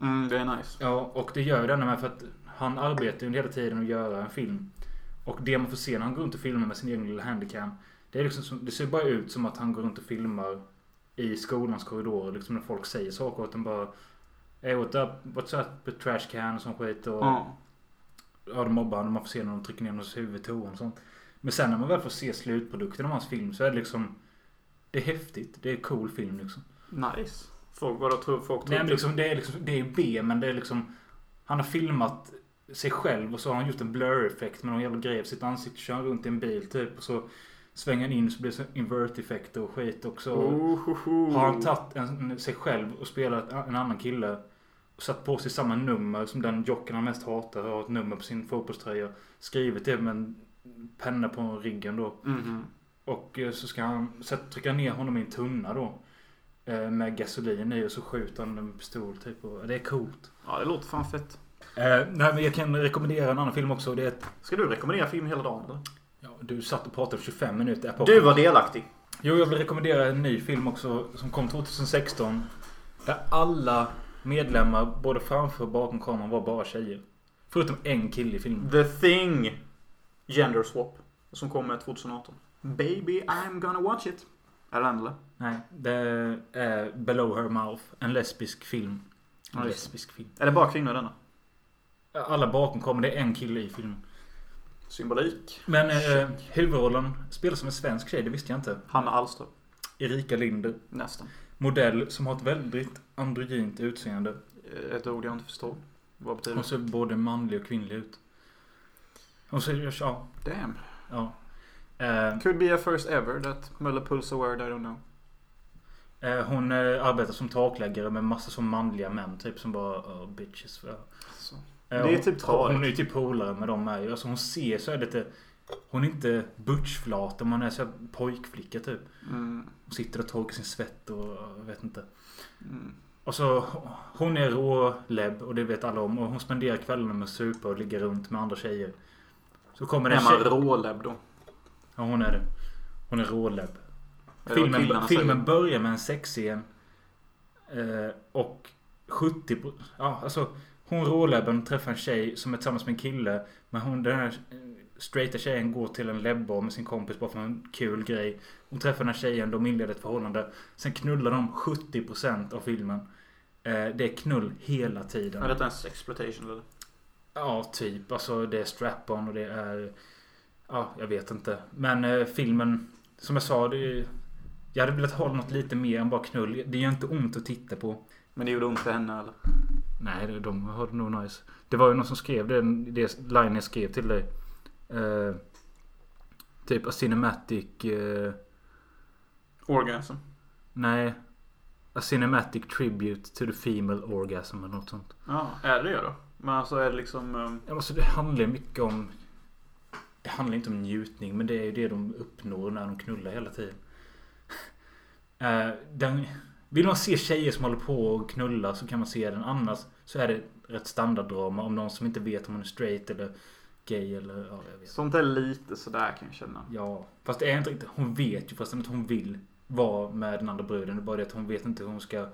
Mm, det är nice. Ja, och det gör denna med för att han arbetar ju hela tiden att göra en film. Och det man får se när han går runt och filmar med sin egen lilla handicam. Det, är liksom som, det ser bara ut som att han går runt och filmar i skolans korridorer. Liksom när folk säger saker åt en bara... Hey, what up, what's up trash can och sån skit. Och, Ja. Ja, de mobbar honom. Man får se när de trycker ner hans huvud i toan och sånt. Men sen när man väl får se slutprodukten av hans film så är det liksom... Det är häftigt. Det är cool film liksom. Nice. Folk, vadå tror folk tror Nej, men liksom, det är liksom, det är B men det är liksom... Han har filmat sig själv och så har han gjort en blur-effekt med någon jävla grej sitt ansikte. Kör runt i en bil typ och så svänger han in så blir det invert-effekter och skit också. Ohoho. Har han tagit en, sig själv och spelat en annan kille och satt på sig samma nummer som den jocken han mest hatar har ett nummer på sin fotbollströja. Skrivit det med en penna på ryggen då. Mhm. Och eh, så ska han trycka ner honom i en tunna då. eh, Med gasolin i och så skjuter han en pistol typ. Och det är coolt. Ja, det låter fan fett. Eh, nej men jag kan rekommendera en annan film också. Det är ett, Ska du rekommendera film hela dagen eller? ja, du satt och pratade i 25 minuter. På. Du var delaktig. Jo, jag vill rekommendera en ny film också som kom 2016. Där alla medlemmar, både framför och bakom kameran, var bara tjejer. Förutom en kille i filmen. The Thing. Gender Swap. Som kommer 2018. Baby I'm gonna watch it. Är det den eller? Nej, det är Below Her Mouth. En lesbisk film. En lesbisk film. Är det bara kvinnor denna? Alla bakom kameran, det är en kille i filmen. Symbolik. Men eh, huvudrollen spelas som en svensk tjej, det visste jag inte. Hanna Alström. Erika Linder. Nästan. Modell som har ett väldigt androgynt utseende. Eh, Ett ord jag inte förstår. Vad betyder Hon det? ser både manlig och kvinnlig ut. Hon ser, ja, Damn. ja. Eh, Could be a first ever that Möller pulls a word I don't know. eh, hon eh, arbetar som takläggare med massa som manliga män typ som bara oh, bitches. Ja. Det är typ tradigt. Hon är ju typ polare med dem med. Alltså hon ser så är det lite... Hon är inte butchflat om man är så här pojkflicka typ. Mm. Hon sitter och torkar sin svett och vet inte. Mm. Och så hon är rålebb och det vet alla om. Och hon spenderar kvällarna med supa och ligga runt med andra tjejer. Så kommer det en tjej. råläbb då? Ja hon är det. Hon är vad Filmen, filmen börjar med en sexscen. Eh, och 70 på, Ja alltså. Hon råläbben träffar en tjej som är tillsammans med en kille. Men hon den här eh, straighta tjejen går till en lebbar med sin kompis bara för en kul grej. Hon träffar den här tjejen, de inleder ett förhållande. Sen knullar de 70% av filmen. Eh, det är knull hela tiden. Är detta en sexploitation eller? Ja, typ. Alltså det är strap-on och det är... Ja, jag vet inte. Men eh, filmen, som jag sa, det är, Jag hade velat ha något lite mer än bara knull. Det gör inte ont att titta på. Men det gjorde ont för henne eller? Nej, de har det nog nice. Det var ju någon som skrev det, det line jag skrev till dig. Eh, typ a cinematic... Eh, Orgasm. nej. A cinematic tribute to the female orgasm eller något sånt. Ja, är det det då? Men alltså är det liksom... Ja, alltså det handlar mycket om... Det handlar inte om njutning men det är ju det de uppnår när de knullar hela tiden. Eh, den, vill man se tjejer som håller på och knulla så kan man se den. Annars så är det rätt standarddrama om någon som inte vet om man är straight eller gay eller... Ja, jag vet. Sånt är lite sådär kan jag känna. Ja, fast det är inte riktigt... Hon vet ju förresten att hon vill vara med den andra bruden. Det är bara det att hon vet inte hur hon ska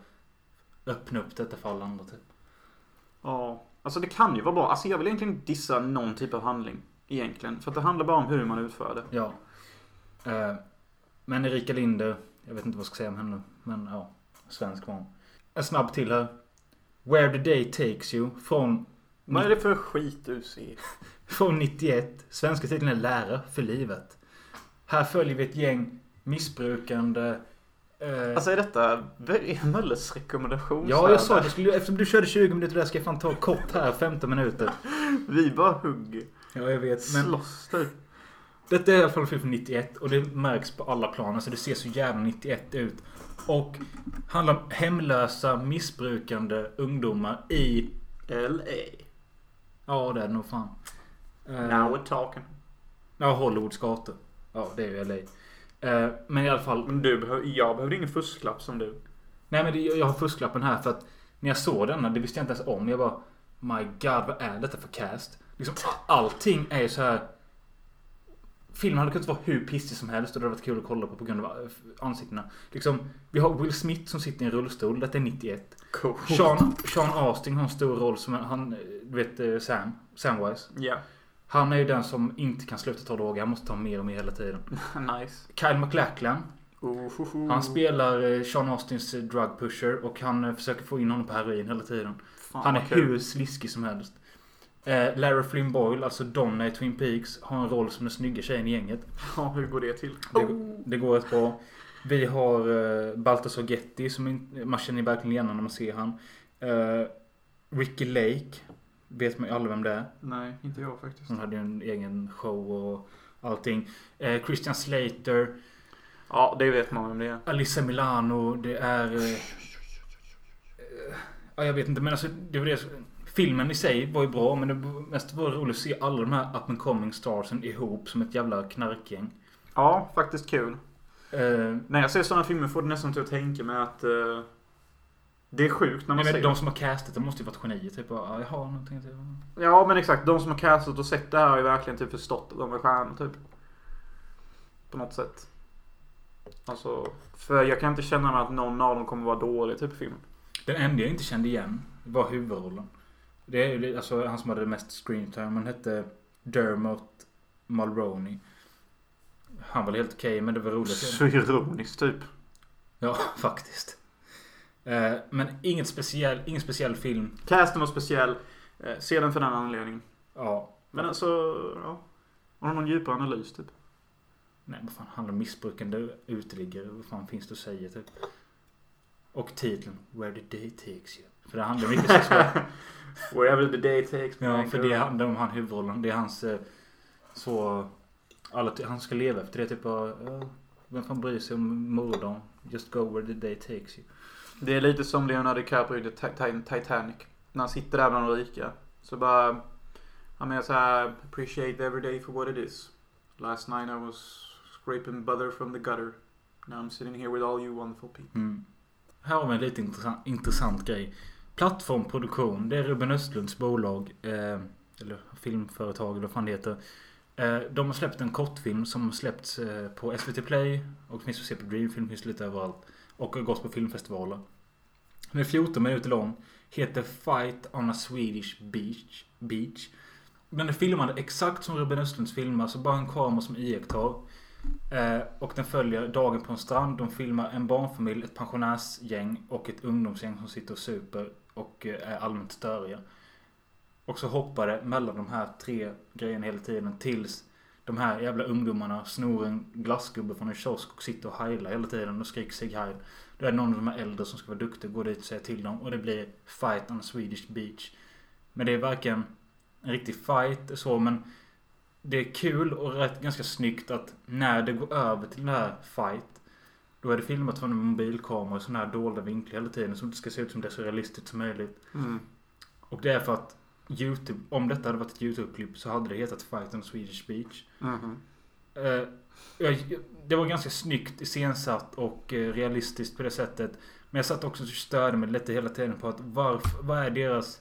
öppna upp detta för alla andra typ. Ja. Alltså det kan ju vara bra. Alltså jag vill egentligen inte dissa någon typ av handling. Egentligen. För att det handlar bara om hur man utför det. Ja. Eh, men Erika Linder, jag vet inte vad jag ska säga om henne. Men ja, svensk var. En snabb till här. Where the day takes you. Från, Vad är det för skit du ser? från 91. Svenska titeln är Lära för livet. Här följer vi ett gäng missbrukande... Eh, Alltså är detta Mölles rekommendation? ja, jag sa det. Skulle, eftersom du körde 20 minuter där ska jag fan ta kort här, 15 minuter. Vi bara hugger. Ja, jag vet. Men Slåss typ. Detta är i alla fall film från 91 och det märks på alla plan. Alltså det ser så jävla 91 ut. Och handlar om hemlösa, missbrukande ungdomar i... L.A. Ja, det är det nog fan. Eh, Now we're talking. Ja, Hollywoods gator. Ja, det är ju LA. Eh, men i alla fall. Men du behöver, jag behövde ingen fusklapp som du. Nej men det, jag har fusklappen här för att när jag såg denna, det visste jag inte ens om. Jag bara My God, vad är detta för cast? Liksom, allting är ju så här. Filmen hade kunnat vara hur pissig som helst och det hade varit kul att kolla på på grund av eh, ansiktena. Liksom, vi har Will Smith som sitter i en rullstol. Detta är 91. Cool. Sean, Sean Astin har en stor roll som han, eh, du vet eh, Sam, Samwise. Ja. Han är ju den som inte kan sluta ta droger. Han måste ta mer och mer hela tiden. nice. Kyle MacLachlan. Ohoho. Han spelar Sean Austins drug pusher och han försöker få in honom på heroin hela tiden. Fan, Han är kul. hur sliskig som helst. Eh, Larry Flynn Boyle, alltså Donna i Twin Peaks, har en roll som den snygga tjejen i gänget. Ja, hur går det till? Det, det går rätt bra. Vi har uh, Baltasar Getty som in, man känner verkligen igen när man ser han. Eh, Ricky Lake. Vet man ju alla vem det är. Nej, inte jag faktiskt. Hon hade ju en egen show och allting. Eh, Christian Slater. Ja, det vet man vem det är. Alyssa Milano. Det är... eh, eh, ja, jag vet inte men alltså det var det. Filmen i sig var ju bra men det mest var roligt att se alla de här up and coming starsen ihop som ett jävla knarkgäng. Ja, faktiskt kul. Eh, När jag ser sådana filmer får det nästan till att tänka mig att eh, det är sjukt när man ser de som har castat, de måste ju varit genier. Typ, ja, jag har någonting till. Ja, men exakt. De som har castat och sett det här har ju verkligen typ förstått att de är stjärnor typ. På något sätt. Alltså, för jag kan inte känna mig att någon av dem kommer vara dålig typ i filmen. Den enda jag inte kände igen var huvudrollen. Det är ju alltså han som hade mest screen time. Han hette Dermot Mulroney. Han var väl helt okej, men det var roligt. Så ironiskt typ. Ja, faktiskt. Eh, men inget speciell, ingen speciell film. Casten var speciell. Eh, se den för den anledningen. Ja. Men alltså, ja. Har du någon djupare analys typ? Nej, vad fan handlar om missbrukande uteliggare? Vad fan finns det att säga typ? Och titeln Where the day takes you. För det handlar mycket sexuellt. Wherever the day takes me. Ja, för det handlar om han huvudrollen. Det är hans eh, så... Alla, han ska leva efter det. Typ ja, vem fan bryr sig om morddagen? Just go where the day takes you. Det är lite som Leonardo DiCaprio i Ti- Ti- Titanic. När han sitter där bland de rika. Så bara... Han menar såhär... Appreciate every day for what it is. Last night I was scraping butter from the gutter. Now I'm sitting here with all you wonderful people. Mm. Här har vi en lite intressant, intressant grej. Plattformproduktion. Det är Ruben Östlunds bolag. Eh, eller filmföretag eller vad fan det heter. Eh, de har släppt en kortfilm som släppts eh, på SVT Play. Och finns att se på Dreamfilm. Finns lite överallt. Och har gått på filmfestivaler. Den är 14 minuter lång. Heter Fight on a Swedish Beach. beach. Den är filmad exakt som Ruben Östlunds filmar. Så bara en kamera som iakttar. Eh, och den följer dagen på en strand. De filmar en barnfamilj, ett pensionärsgäng och ett ungdomsgäng som sitter och super och eh, är allmänt störiga. Och så hoppar det mellan de här tre grejerna hela tiden tills de här jävla ungdomarna snor en glassgubbe från en kiosk och sitter och heilar hela tiden och skriker sig heil. Då är det någon av de här äldre som ska vara duktig och går dit och säger till dem och det blir fight on Swedish beach. Men det är varken en riktig fight så men det är kul och rätt ganska snyggt att när det går över till den här fight då är det filmat från en mobilkamera i sådana här dolda vinklar hela tiden som det ska se ut som det är så realistiskt som möjligt. Mm. Och det är för att Youtube, om detta hade varit ett Youtube-klipp så hade det hetat Fight on Swedish Beach. Eh, jag, det var ganska snyggt iscensatt och eh, realistiskt på det sättet. Men jag satt också och störde mig lite hela tiden på att varför, vad är deras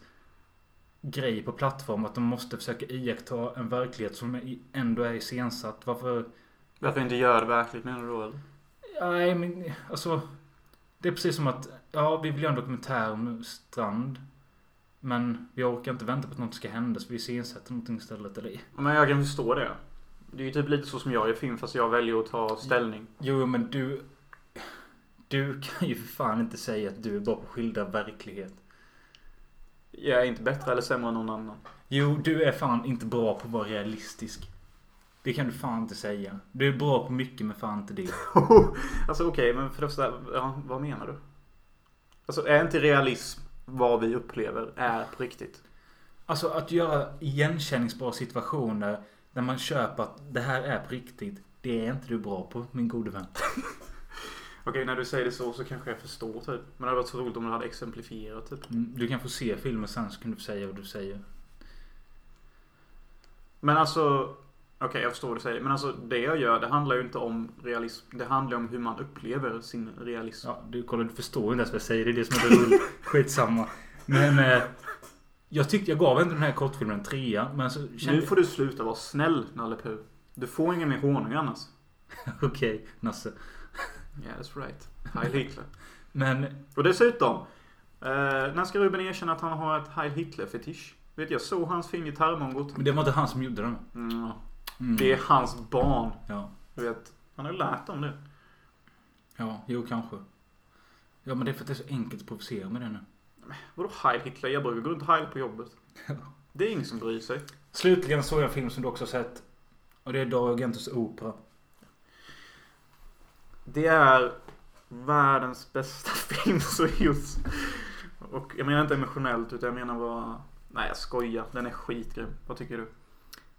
grej på plattform? Att de måste försöka iaktta en verklighet som ändå är iscensatt. Varför? Varför inte göra det verkligt menar du då eller? Nej men alltså. Det är precis som att ja vi vill göra en dokumentär om strand. Men vi orkar inte vänta på att något ska hända så vi iscensätter någonting istället. Eller? Men jag kan förstå det. Det är ju typ lite så som jag gör film fast jag väljer att ta ställning. Jo, men du... Du kan ju för fan inte säga att du är bra på att skildra verklighet. Jag är inte bättre eller sämre än någon annan. Jo, du är fan inte bra på att vara realistisk. Det kan du fan inte säga. Du är bra på mycket men fan inte det. alltså okej, men för det första, ja, vad menar du? Alltså är inte realism vad vi upplever är på riktigt? Alltså att göra igenkänningsbara situationer där man köper att det här är på riktigt. Det är inte du bra på, min gode vän. Okej, när du säger det så så kanske jag förstår typ. Men det hade varit så roligt om du hade exemplifierat typ. Mm, Du kan få se filmen sen så kan du säga vad du säger. Men alltså, Okej, jag förstår vad du säger. Men alltså det jag gör, det handlar ju inte om realism. Det handlar om hur man upplever sin realism. Ja, du kollar, du förstår ju inte ens vad jag säger. Det är det som är det roliga. Skitsamma. Men eh, jag tyckte jag gav ändå den här kortfilmen en trea. Men så kände Nu får du sluta vara snäll, Nalle Puh. Du får ingen mer honung annars. Okej, Nasse. Yeah, that's right. Heil Hitler. Men Och dessutom. Eh, när ska Ruben erkänna att han har ett Heil Hitler-fetisch? Vet jag såg hans fin gitarrmongot. men det var inte han som gjorde den. Mm. Mm. Det är hans barn. Ja. Du vet, han har ju lärt dem det. ja, jo kanske. Ja, men det är för att det är så enkelt att provocera med det nu. Vadå Heil Hitler? Jag brukar gå runt heil på jobbet. Det är ingen som bryr sig. Slutligen såg jag en film som du också har sett. Och det är Dario Argentos opera. Det är världens bästa film som gjorts. Och jag menar inte emotionellt utan jag menar bara... Nej jag skojar. Den är skitgrym. Vad tycker du?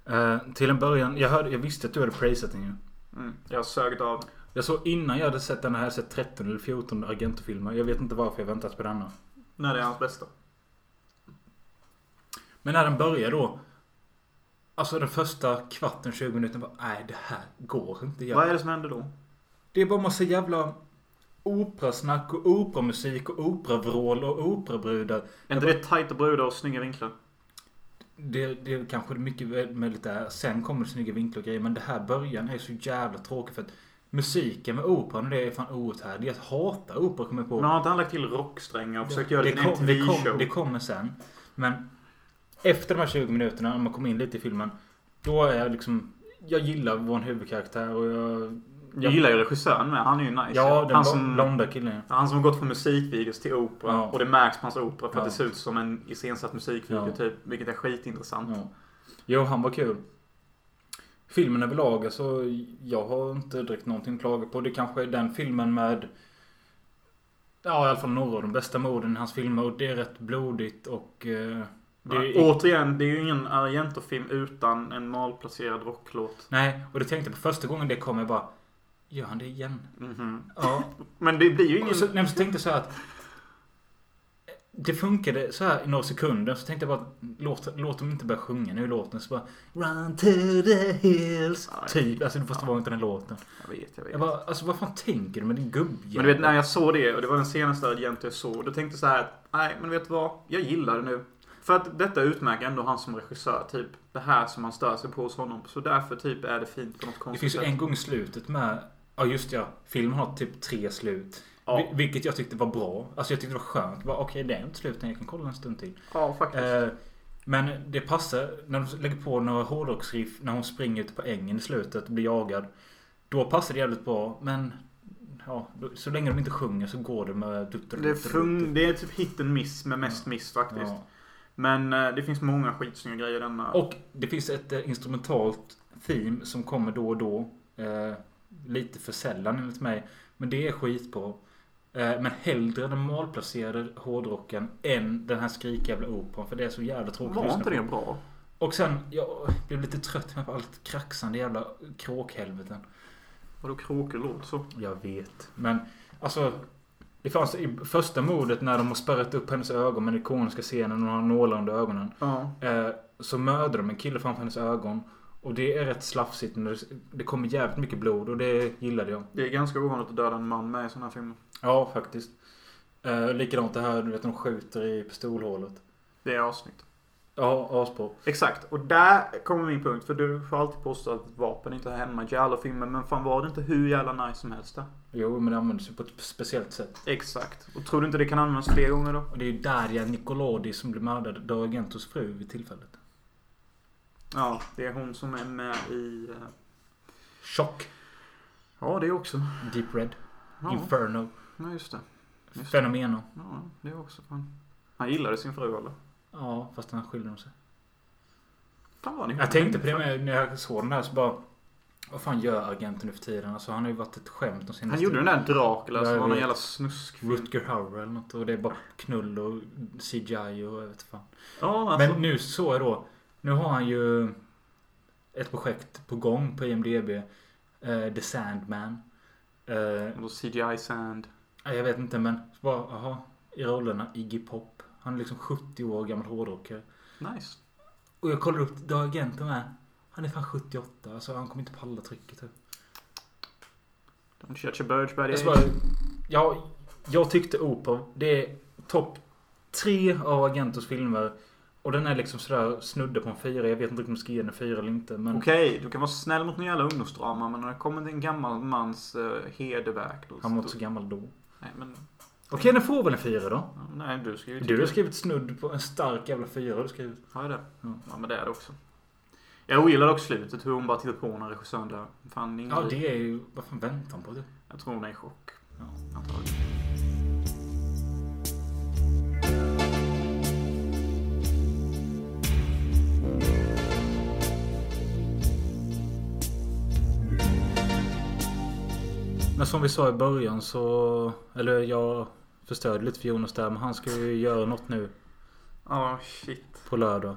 Eh, till en början, jag, hörde, jag visste att du hade praisat den ju. Mm. Jag sögt av. Jag såg innan jag hade sett den här sett 13 eller 14 Argento-filmer. Jag vet inte varför jag väntat på denna. När det är hans bästa. Men när den börjar då. Alltså den första kvarten, 20 minuter. Bara, Nej, det här går inte. Jag, Vad är det som händer då? Det är bara massa jävla operasnack och operamusik och operavrål och operabrudar. Är inte det tajta brudar och snygga vinklar? Det, det är kanske mycket möjligt där. Sen kommer det snygga vinklar och grejer. Men det här början är så jävla tråkigt för att musiken med operan och det är fan outhärdlig. Jag hatar opera kommer på. Men har inte han lagt till rocksträngar och försökt göra det till en MTV-show? det kommer sen. Men efter de här 20 minuterna, när man kommer in lite i filmen. Då är jag liksom... Jag gillar vår huvudkaraktär och jag... Jag gillar ju regissören med. Han är ju nice. Ja, den han, som, blonda killen. han som har gått från musikvideos till opera. Ja. Och det märks på hans opera för Ja. att det ser ut som en iscensatt musikvideo Ja. typ. Vilket är skitintressant. Ja. Jo, han var kul. Filmen överlag, alltså jag har inte direkt någonting att klaga på. Det kanske är den filmen med... Ja, i alla fall några av de bästa morden i hans filmer. Och det är rätt blodigt och... Eh, det är, Återigen, det är ju ingen Argento-film utan en malplacerad rocklåt. Nej, och det tänkte jag på första gången det kom. Jag bara... Gör han det igen? Mhm. Ja. Men det blir ju ingen... Och så, nej, så tänkte jag så här att... Det funkade så här i några sekunder. Så tänkte jag bara låt, låt dem inte börja sjunga nu i låten. Så bara Run to the hills. Ja, Typ. Alltså det första var inte den låten. Jag vet, jag vet. Jag bara, alltså vad fan tänker du med din gubbjävel? Men du vet när jag såg det och det var den senaste Argento jag såg. Då tänkte jag så här. Nej men vet du vad? Jag gillar det nu. För att detta utmärker ändå han som regissör. Typ det här som man stör sig på hos honom. Så därför typ är det fint på något Det konstigt finns ju sätt. en gång i slutet med... Ja just ja. Filmen har typ tre slut. Ja. Vil- Vilket jag tyckte var bra. Alltså jag tyckte det var skönt. Okej det är inte slut än. Jag kan kolla en stund till. Ja faktiskt. Eh, men det passar när de lägger på några hårdrocksriff när hon springer ute på ängen i slutet och blir jagad. Då passar det jävligt bra. Men ja, så länge de inte sjunger så går det med... dut- det, fun- det är typ hit and miss med mest miss faktiskt. Ja. Men eh, det finns många skitsnygga grejer i denna. Och det finns ett eh, instrumentalt theme som kommer då och då. Lite för sällan enligt mig. Men det är skitbra. Eh, men hellre den malplacerade hårdrocken än den här skrikjävla operan. För det är så jävla tråkigt var inte det bra? Och sen, jag blev lite trött med på allt kraxande jävla kråkhelveten. Vadå kråkor låter så? Jag vet. Men alltså. Det fanns i första mordet när de har spärrat upp hennes ögon med den ikoniska scenen och hon har nålar under ögonen. Ja. Eh, så mördar de en kille framför hennes ögon. Och det är rätt slafsigt. när det- kommer jävligt mycket blod och det gillade jag. Det är ganska ovanligt att döda en man med i sådana här filmer. Ja, faktiskt. Eh, likadant det här, du vet, de skjuter i pistolhålet. Det är avsnitt. Ja, asbra. Exakt. Och där kommer min punkt. För du får alltid påstå att vapen inte hör hemma i alla filmer. Men fan var det inte hur jävla nice som helst där? Jo, men det används ju på ett speciellt sätt. Exakt. Och tror du inte det kan användas fler gånger då? Och det är ju Darja Nicolodi som blir mördad. Dario Argentos fru vid tillfället. Ja, det är hon som är med i... eh, Chock. Ja, det också. Deep Red. Ja, Inferno. ja just det. Just det. Fenomeno. Ja, det också. Fan. Han gillade sin fru eller? Ja, fast han skiljer de sig. Fan vad ni Jag tänkte på det med när jag såg den här så bara... Vad fan gör agenten nu för tiden? Alltså han har ju varit ett skämt de senaste... Han gjorde den där Dracula som jag var någon vet. jävla snuskfilm. Rutger Hauer eller något. Och det är bara knull och CGI och jag vet fan. Ja, alltså. Men nu så är då. Nu har han ju ett projekt på gång på IMDB. eh, The Sandman. Eh, Och då CGI Sand. jag vet inte men. Bara, aha, I rollerna Iggy Pop. Han är liksom 70 år gammal hårdrockare. Nice. Och jag kollar upp Agenten med. Han är fan 78. Alltså han kommer inte palla trycket. Typ. Don't judge a bird by Jag, the bara, ja, jag tyckte Opov. Det är topp tre av Agentos filmer. Och den är liksom sådär snudde på en fyra. Jag vet inte om jag ska ge den en fyra eller inte. Men Okej, du kan vara snäll mot en jävla ungdomsdrama men när det kommer till en gammal mans uh, hederverk. Då, han var inte så gammal då. Nej, men... Okej, den får väl en fyra då. Nej, du ju Du har skrivit snudd på en stark jävla fyra. Du skrivit. Har jag det? Ja. Ja, men det är det också. Jag ogillar dock slutet, hur hon bara tittar på när regissören dör. Fan, ingen Ja, det är ju... Vad fan väntar han på det? Jag tror hon är i chock. Ja. Antagligen. Men som vi sa i början så... Eller jag förstörde lite för Jonas där. Men han ska ju göra något nu Ja, shit. på lördag.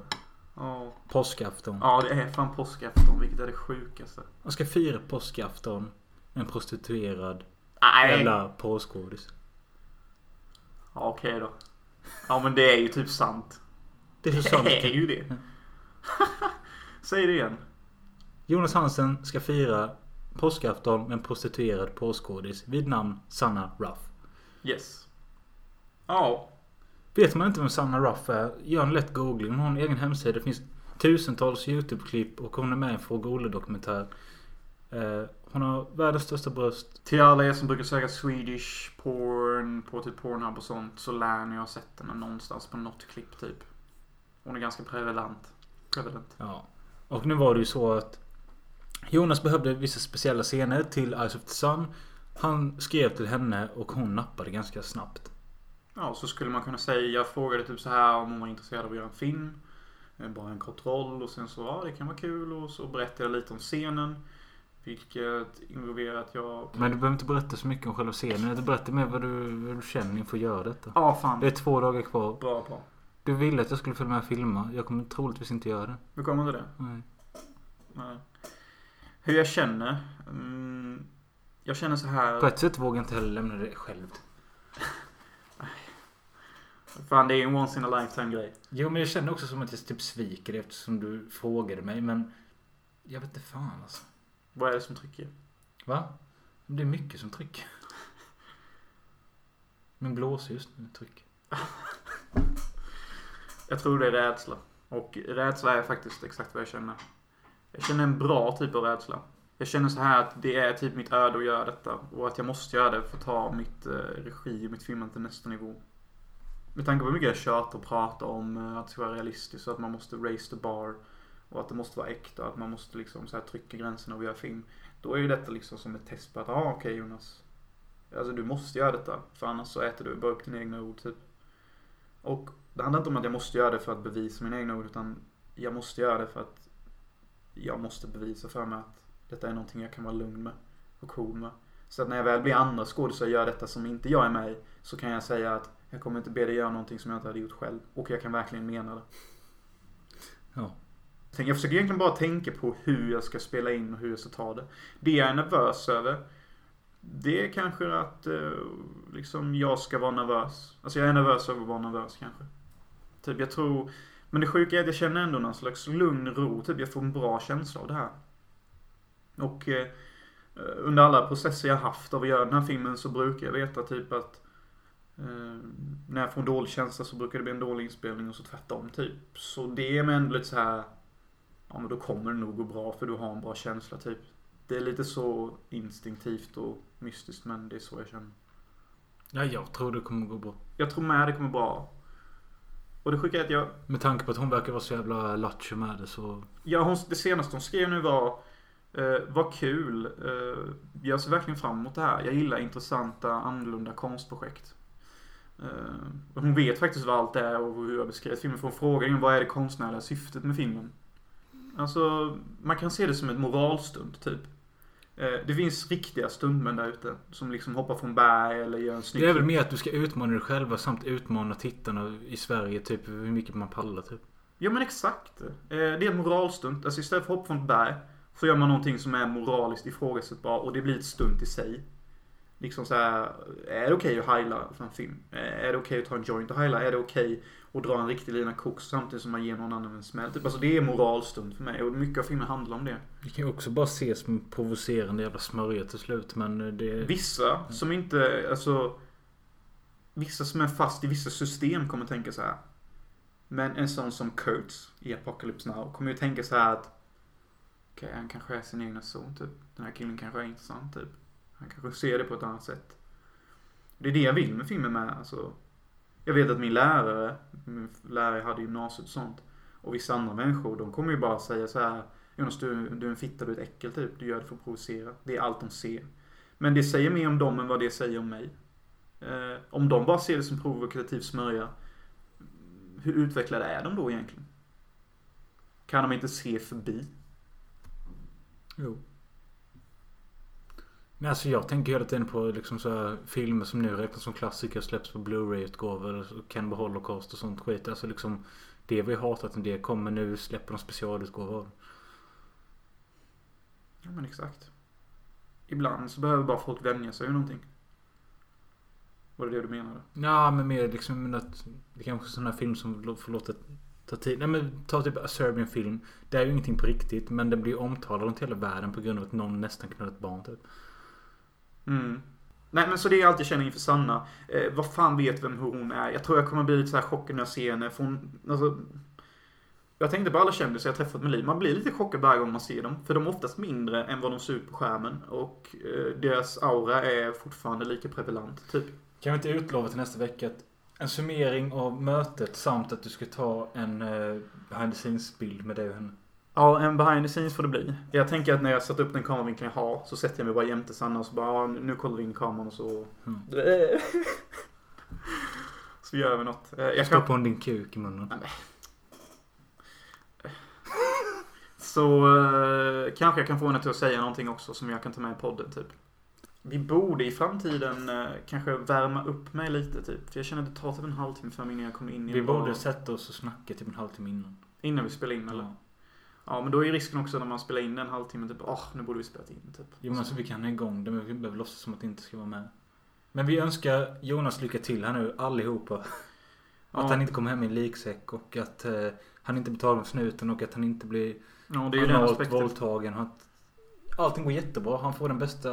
Ja. Påskafton. ja, det är fan påskafton, vilket är det sjukaste. Han ska fira påskafton med en prostituerad Nej! jävla påskådis. Ja, okej då. Ja, men det är ju typ sant. Det är så sant. Det är ju det. Säg det igen. Jonas Hansen ska fira påskafton med en prostituerad påskådis vid namn Sanna Ruff. Yes. Ja. Vet man inte vem Sanna Ruff är, gör en lätt googling. Hon har en egen hemsida. Det finns tusentals YouTube-klipp och hon är med i en Fråga Olle-dokumentär. Eh, hon har världens största bröst. Till alla er som brukar söka Swedish porn på typ Pornhub och sånt så lär ni ha sett henne någonstans på något klipp typ. Hon är ganska prevalent. Prevalent. Ja. Och nu var det ju så att Jonas behövde vissa speciella scener till Eyes of the Sun. Han skrev till henne och hon nappade ganska snabbt. Ja, så skulle man kunna säga, jag frågade typ så här om hon var intresserad av att göra en film. Eh, Bara en kort roll och sen så, ja det kan vara kul och så berättade jag lite om scenen. Vilket involverar att jag... Men du behöver inte berätta så mycket om själva scenen. Du berättar mer vad du, vad du känner inför att göra detta. Ja, fan. Det är två dagar kvar. Bra, bra. Du ville att jag skulle följa med och filma. Jag kommer troligtvis inte göra det. Du kommer inte det? Nej. Nej. Hur jag känner? Mm, jag känner så här... På ett sätt vågar jag inte heller lämna det själv. Fan, det är en once in a lifetime grej. Jo men jag känner också som att jag typ sviker det eftersom du frågade mig. Men jag vet inte fan alltså. Vad är det som trycker? Va? Det är mycket som trycker. Min blåser just nu trycker. Jag tror det är rädsla. Och rädsla är faktiskt exakt vad jag känner. Jag känner en bra typ av rädsla. Jag känner så här att det är typ mitt öde att göra detta. Och att jag måste göra det för att ta mitt eh, regi och mitt filmande till nästa nivå. Med tanke på hur mycket jag tjatar och pratar om eh, att det ska vara realistiskt och att man måste raise the bar. Och att det måste vara äkta. och Att man måste liksom så här trycka gränserna och göra film. Då är ju detta liksom som ett test på att, ja ah, okej Jonas. Alltså du måste göra detta. För annars så äter du bara upp dina egna ord typ. Och det handlar inte om att jag måste göra det för att bevisa mina egna ord. Utan jag måste göra det för att jag måste bevisa för mig att detta är någonting jag kan vara lugn med. Och cool med. Så att när jag väl blir andra skådisar och gör detta som inte jag är med i. Så kan jag säga att jag kommer inte be dig göra någonting som jag inte hade gjort själv. Och jag kan verkligen mena det. Ja. Jag försöker egentligen bara tänka på hur jag ska spela in och hur jag ska ta det. Det jag är nervös över. Det är kanske att eh, liksom jag ska vara nervös. Alltså jag är nervös över att vara nervös kanske. Typ jag tror. Men det sjuka är att jag känner ändå någon slags lugn ro. Typ jag får en bra känsla av det här. Och eh, under alla processer jag haft av att göra den här filmen så brukar jag veta typ att eh, när jag får en dålig känsla så brukar det bli en dålig inspelning och så tvärtom typ. Så det är mig ändå lite så här. Ja men då kommer det nog gå bra för du har en bra känsla typ. Det är lite så instinktivt och mystiskt men det är så jag känner. Ja, jag tror det kommer gå bra. Jag tror med det kommer bra. Och det sjuka är att jag Med tanke på att hon verkar vara så jävla lattjo med det så... Ja, hon, det senaste hon skrev nu var eh, Vad kul. Eh, jag ser verkligen fram emot det här. Jag gillar intressanta, annorlunda konstprojekt. Eh, hon vet faktiskt vad allt är och hur jag beskrev filmen. För hon frågar ju vad är det konstnärliga syftet med filmen. Alltså, man kan se det som ett moralstund, typ. Eh, det finns riktiga stuntmän där ute. Som liksom hoppar från berg eller gör en snygg Det är väl mer att du ska utmana dig själva samt utmana tittarna i Sverige. Typ hur mycket man pallar typ. Ja men exakt. Eh, Det är en moralstunt. Alltså istället för att hoppa från ett berg. Så gör man någonting som är moraliskt ifrågasättbart och det blir ett stunt i sig. Liksom så här, är det okej att heila för en film? Är det okej att ta en joint och heila? Är det okej att dra en riktig lina koks samtidigt som man ger någon annan en smäll? Typ, alltså det är moralstund för mig och mycket av filmen handlar om det. Det kan ju också bara ses som provocerande jävla smörja till slut men det... Vissa som inte, alltså Vissa som är fast i vissa system kommer tänka så här. Men en sån som Kurtz i Apocalypse Now kommer ju tänka så här att Okej, han kanske är sin egna son typ. Den här killen kanske är intressant typ. Han kanske ser det på ett annat sätt. Det är det jag vill med filmen med. Alltså, jag vet att min lärare, min lärare hade gymnasiet och sånt. Och vissa andra människor, de kommer ju bara säga så här. Jonas, du, du är en fitta, du är ett äckel typ. Du gör det för att provocera. Det är allt de ser. Men det säger mer om dem än vad det säger om mig. Eh, om de bara ser det som provokativ smörja. Hur utvecklade är de då egentligen? Kan de inte se förbi? Jo. Men alltså jag tänker hela tiden på liksom så här filmer som nu räknas som klassiker släpps på Blu-ray-utgåvor. Cannibal Holocaust och sånt skit. Alltså liksom det vi hatat en del kommer nu släpper de specialutgåvor. Ja men exakt. Ibland så behöver bara folk vänja sig vid någonting. Var det det du menade? Ja men mer liksom att det kanske är sån här film som får låta ta tid. Nej men ta typ A Serbian film. Det är ju ingenting på riktigt men den blir omtalad runt hela världen på grund av att någon nästan knullat barn typ. Mm. Nej men så det jag alltid känner inför Sanna. Eh, vad fan vet vem hur hon är? Jag tror jag kommer bli lite så här chockad när jag ser henne. För hon, alltså, jag tänkte på alla kändisar jag träffat med liv. Man blir lite chockad varje gång man ser dem. För de är oftast mindre än vad de ser ut på skärmen. Och eh, deras aura är fortfarande lika prevalent. Typ. Kan vi inte utlova till nästa vecka att en summering av mötet samt att du ska ta en eh, behind the scenes bild med dig och henne. Ja, en behind the scenes får det bli. Jag tänker att när jag satt upp den kameravinkeln jag har så sätter jag mig bara jämte Sanna och så bara, ja, nu kollar vi in kameran och så... Mm. så gör vi något. Eh, Jag kan... på din kuk i munnen. Så eh, kanske jag kan få henne till att säga någonting också som jag kan ta med i podden typ. Vi borde i framtiden eh, kanske värma upp mig lite typ. För jag känner att det tar typ en halvtimme för mig innan jag kommer in i Vi borde sätta oss och snacka typ en halvtimme innan. Innan vi spelar in eller? Ja. Ja men då är risken också när man spelar in en halvtimme typ, åh nu borde vi spela in typ. Jo men alltså vi kan ha igång det men vi behöver låtsas som att det inte ska vara med. Men vi önskar Jonas lycka till här nu allihopa. Att Ja. han inte kommer hem i en liksäck och att eh, han inte blir tagen av snuten och att han inte blir Ja det är ju analt våldtagen. Att allting går jättebra. Han får den bästa...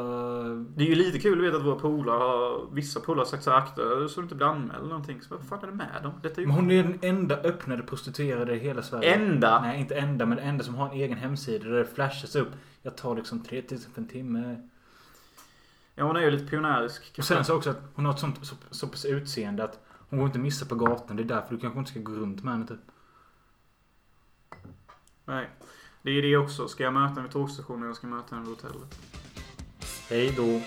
Det är ju lite kul att veta att våra polare har, vissa polare har sagt så här, akta så du inte blir anmäld eller någonting. Så vad fan är det med dem? Detta är ju Men hon är den enda öppnade prostituerade i hela Sverige. enda. Nej, inte enda, men enda som har en egen hemsida där det flashas upp. Jag tar liksom 3000 för en timme. Ja hon är ju lite pionjärisk. Och sen så också att hon har ett sånt så, så pass utseende att hon går inte missa på gatan. Det är därför du kanske inte ska gå runt med henne typ. Nej. Det är det också. Ska jag möta henne vid tågstationen eller ska jag möta henne vid hotellet? Hej då.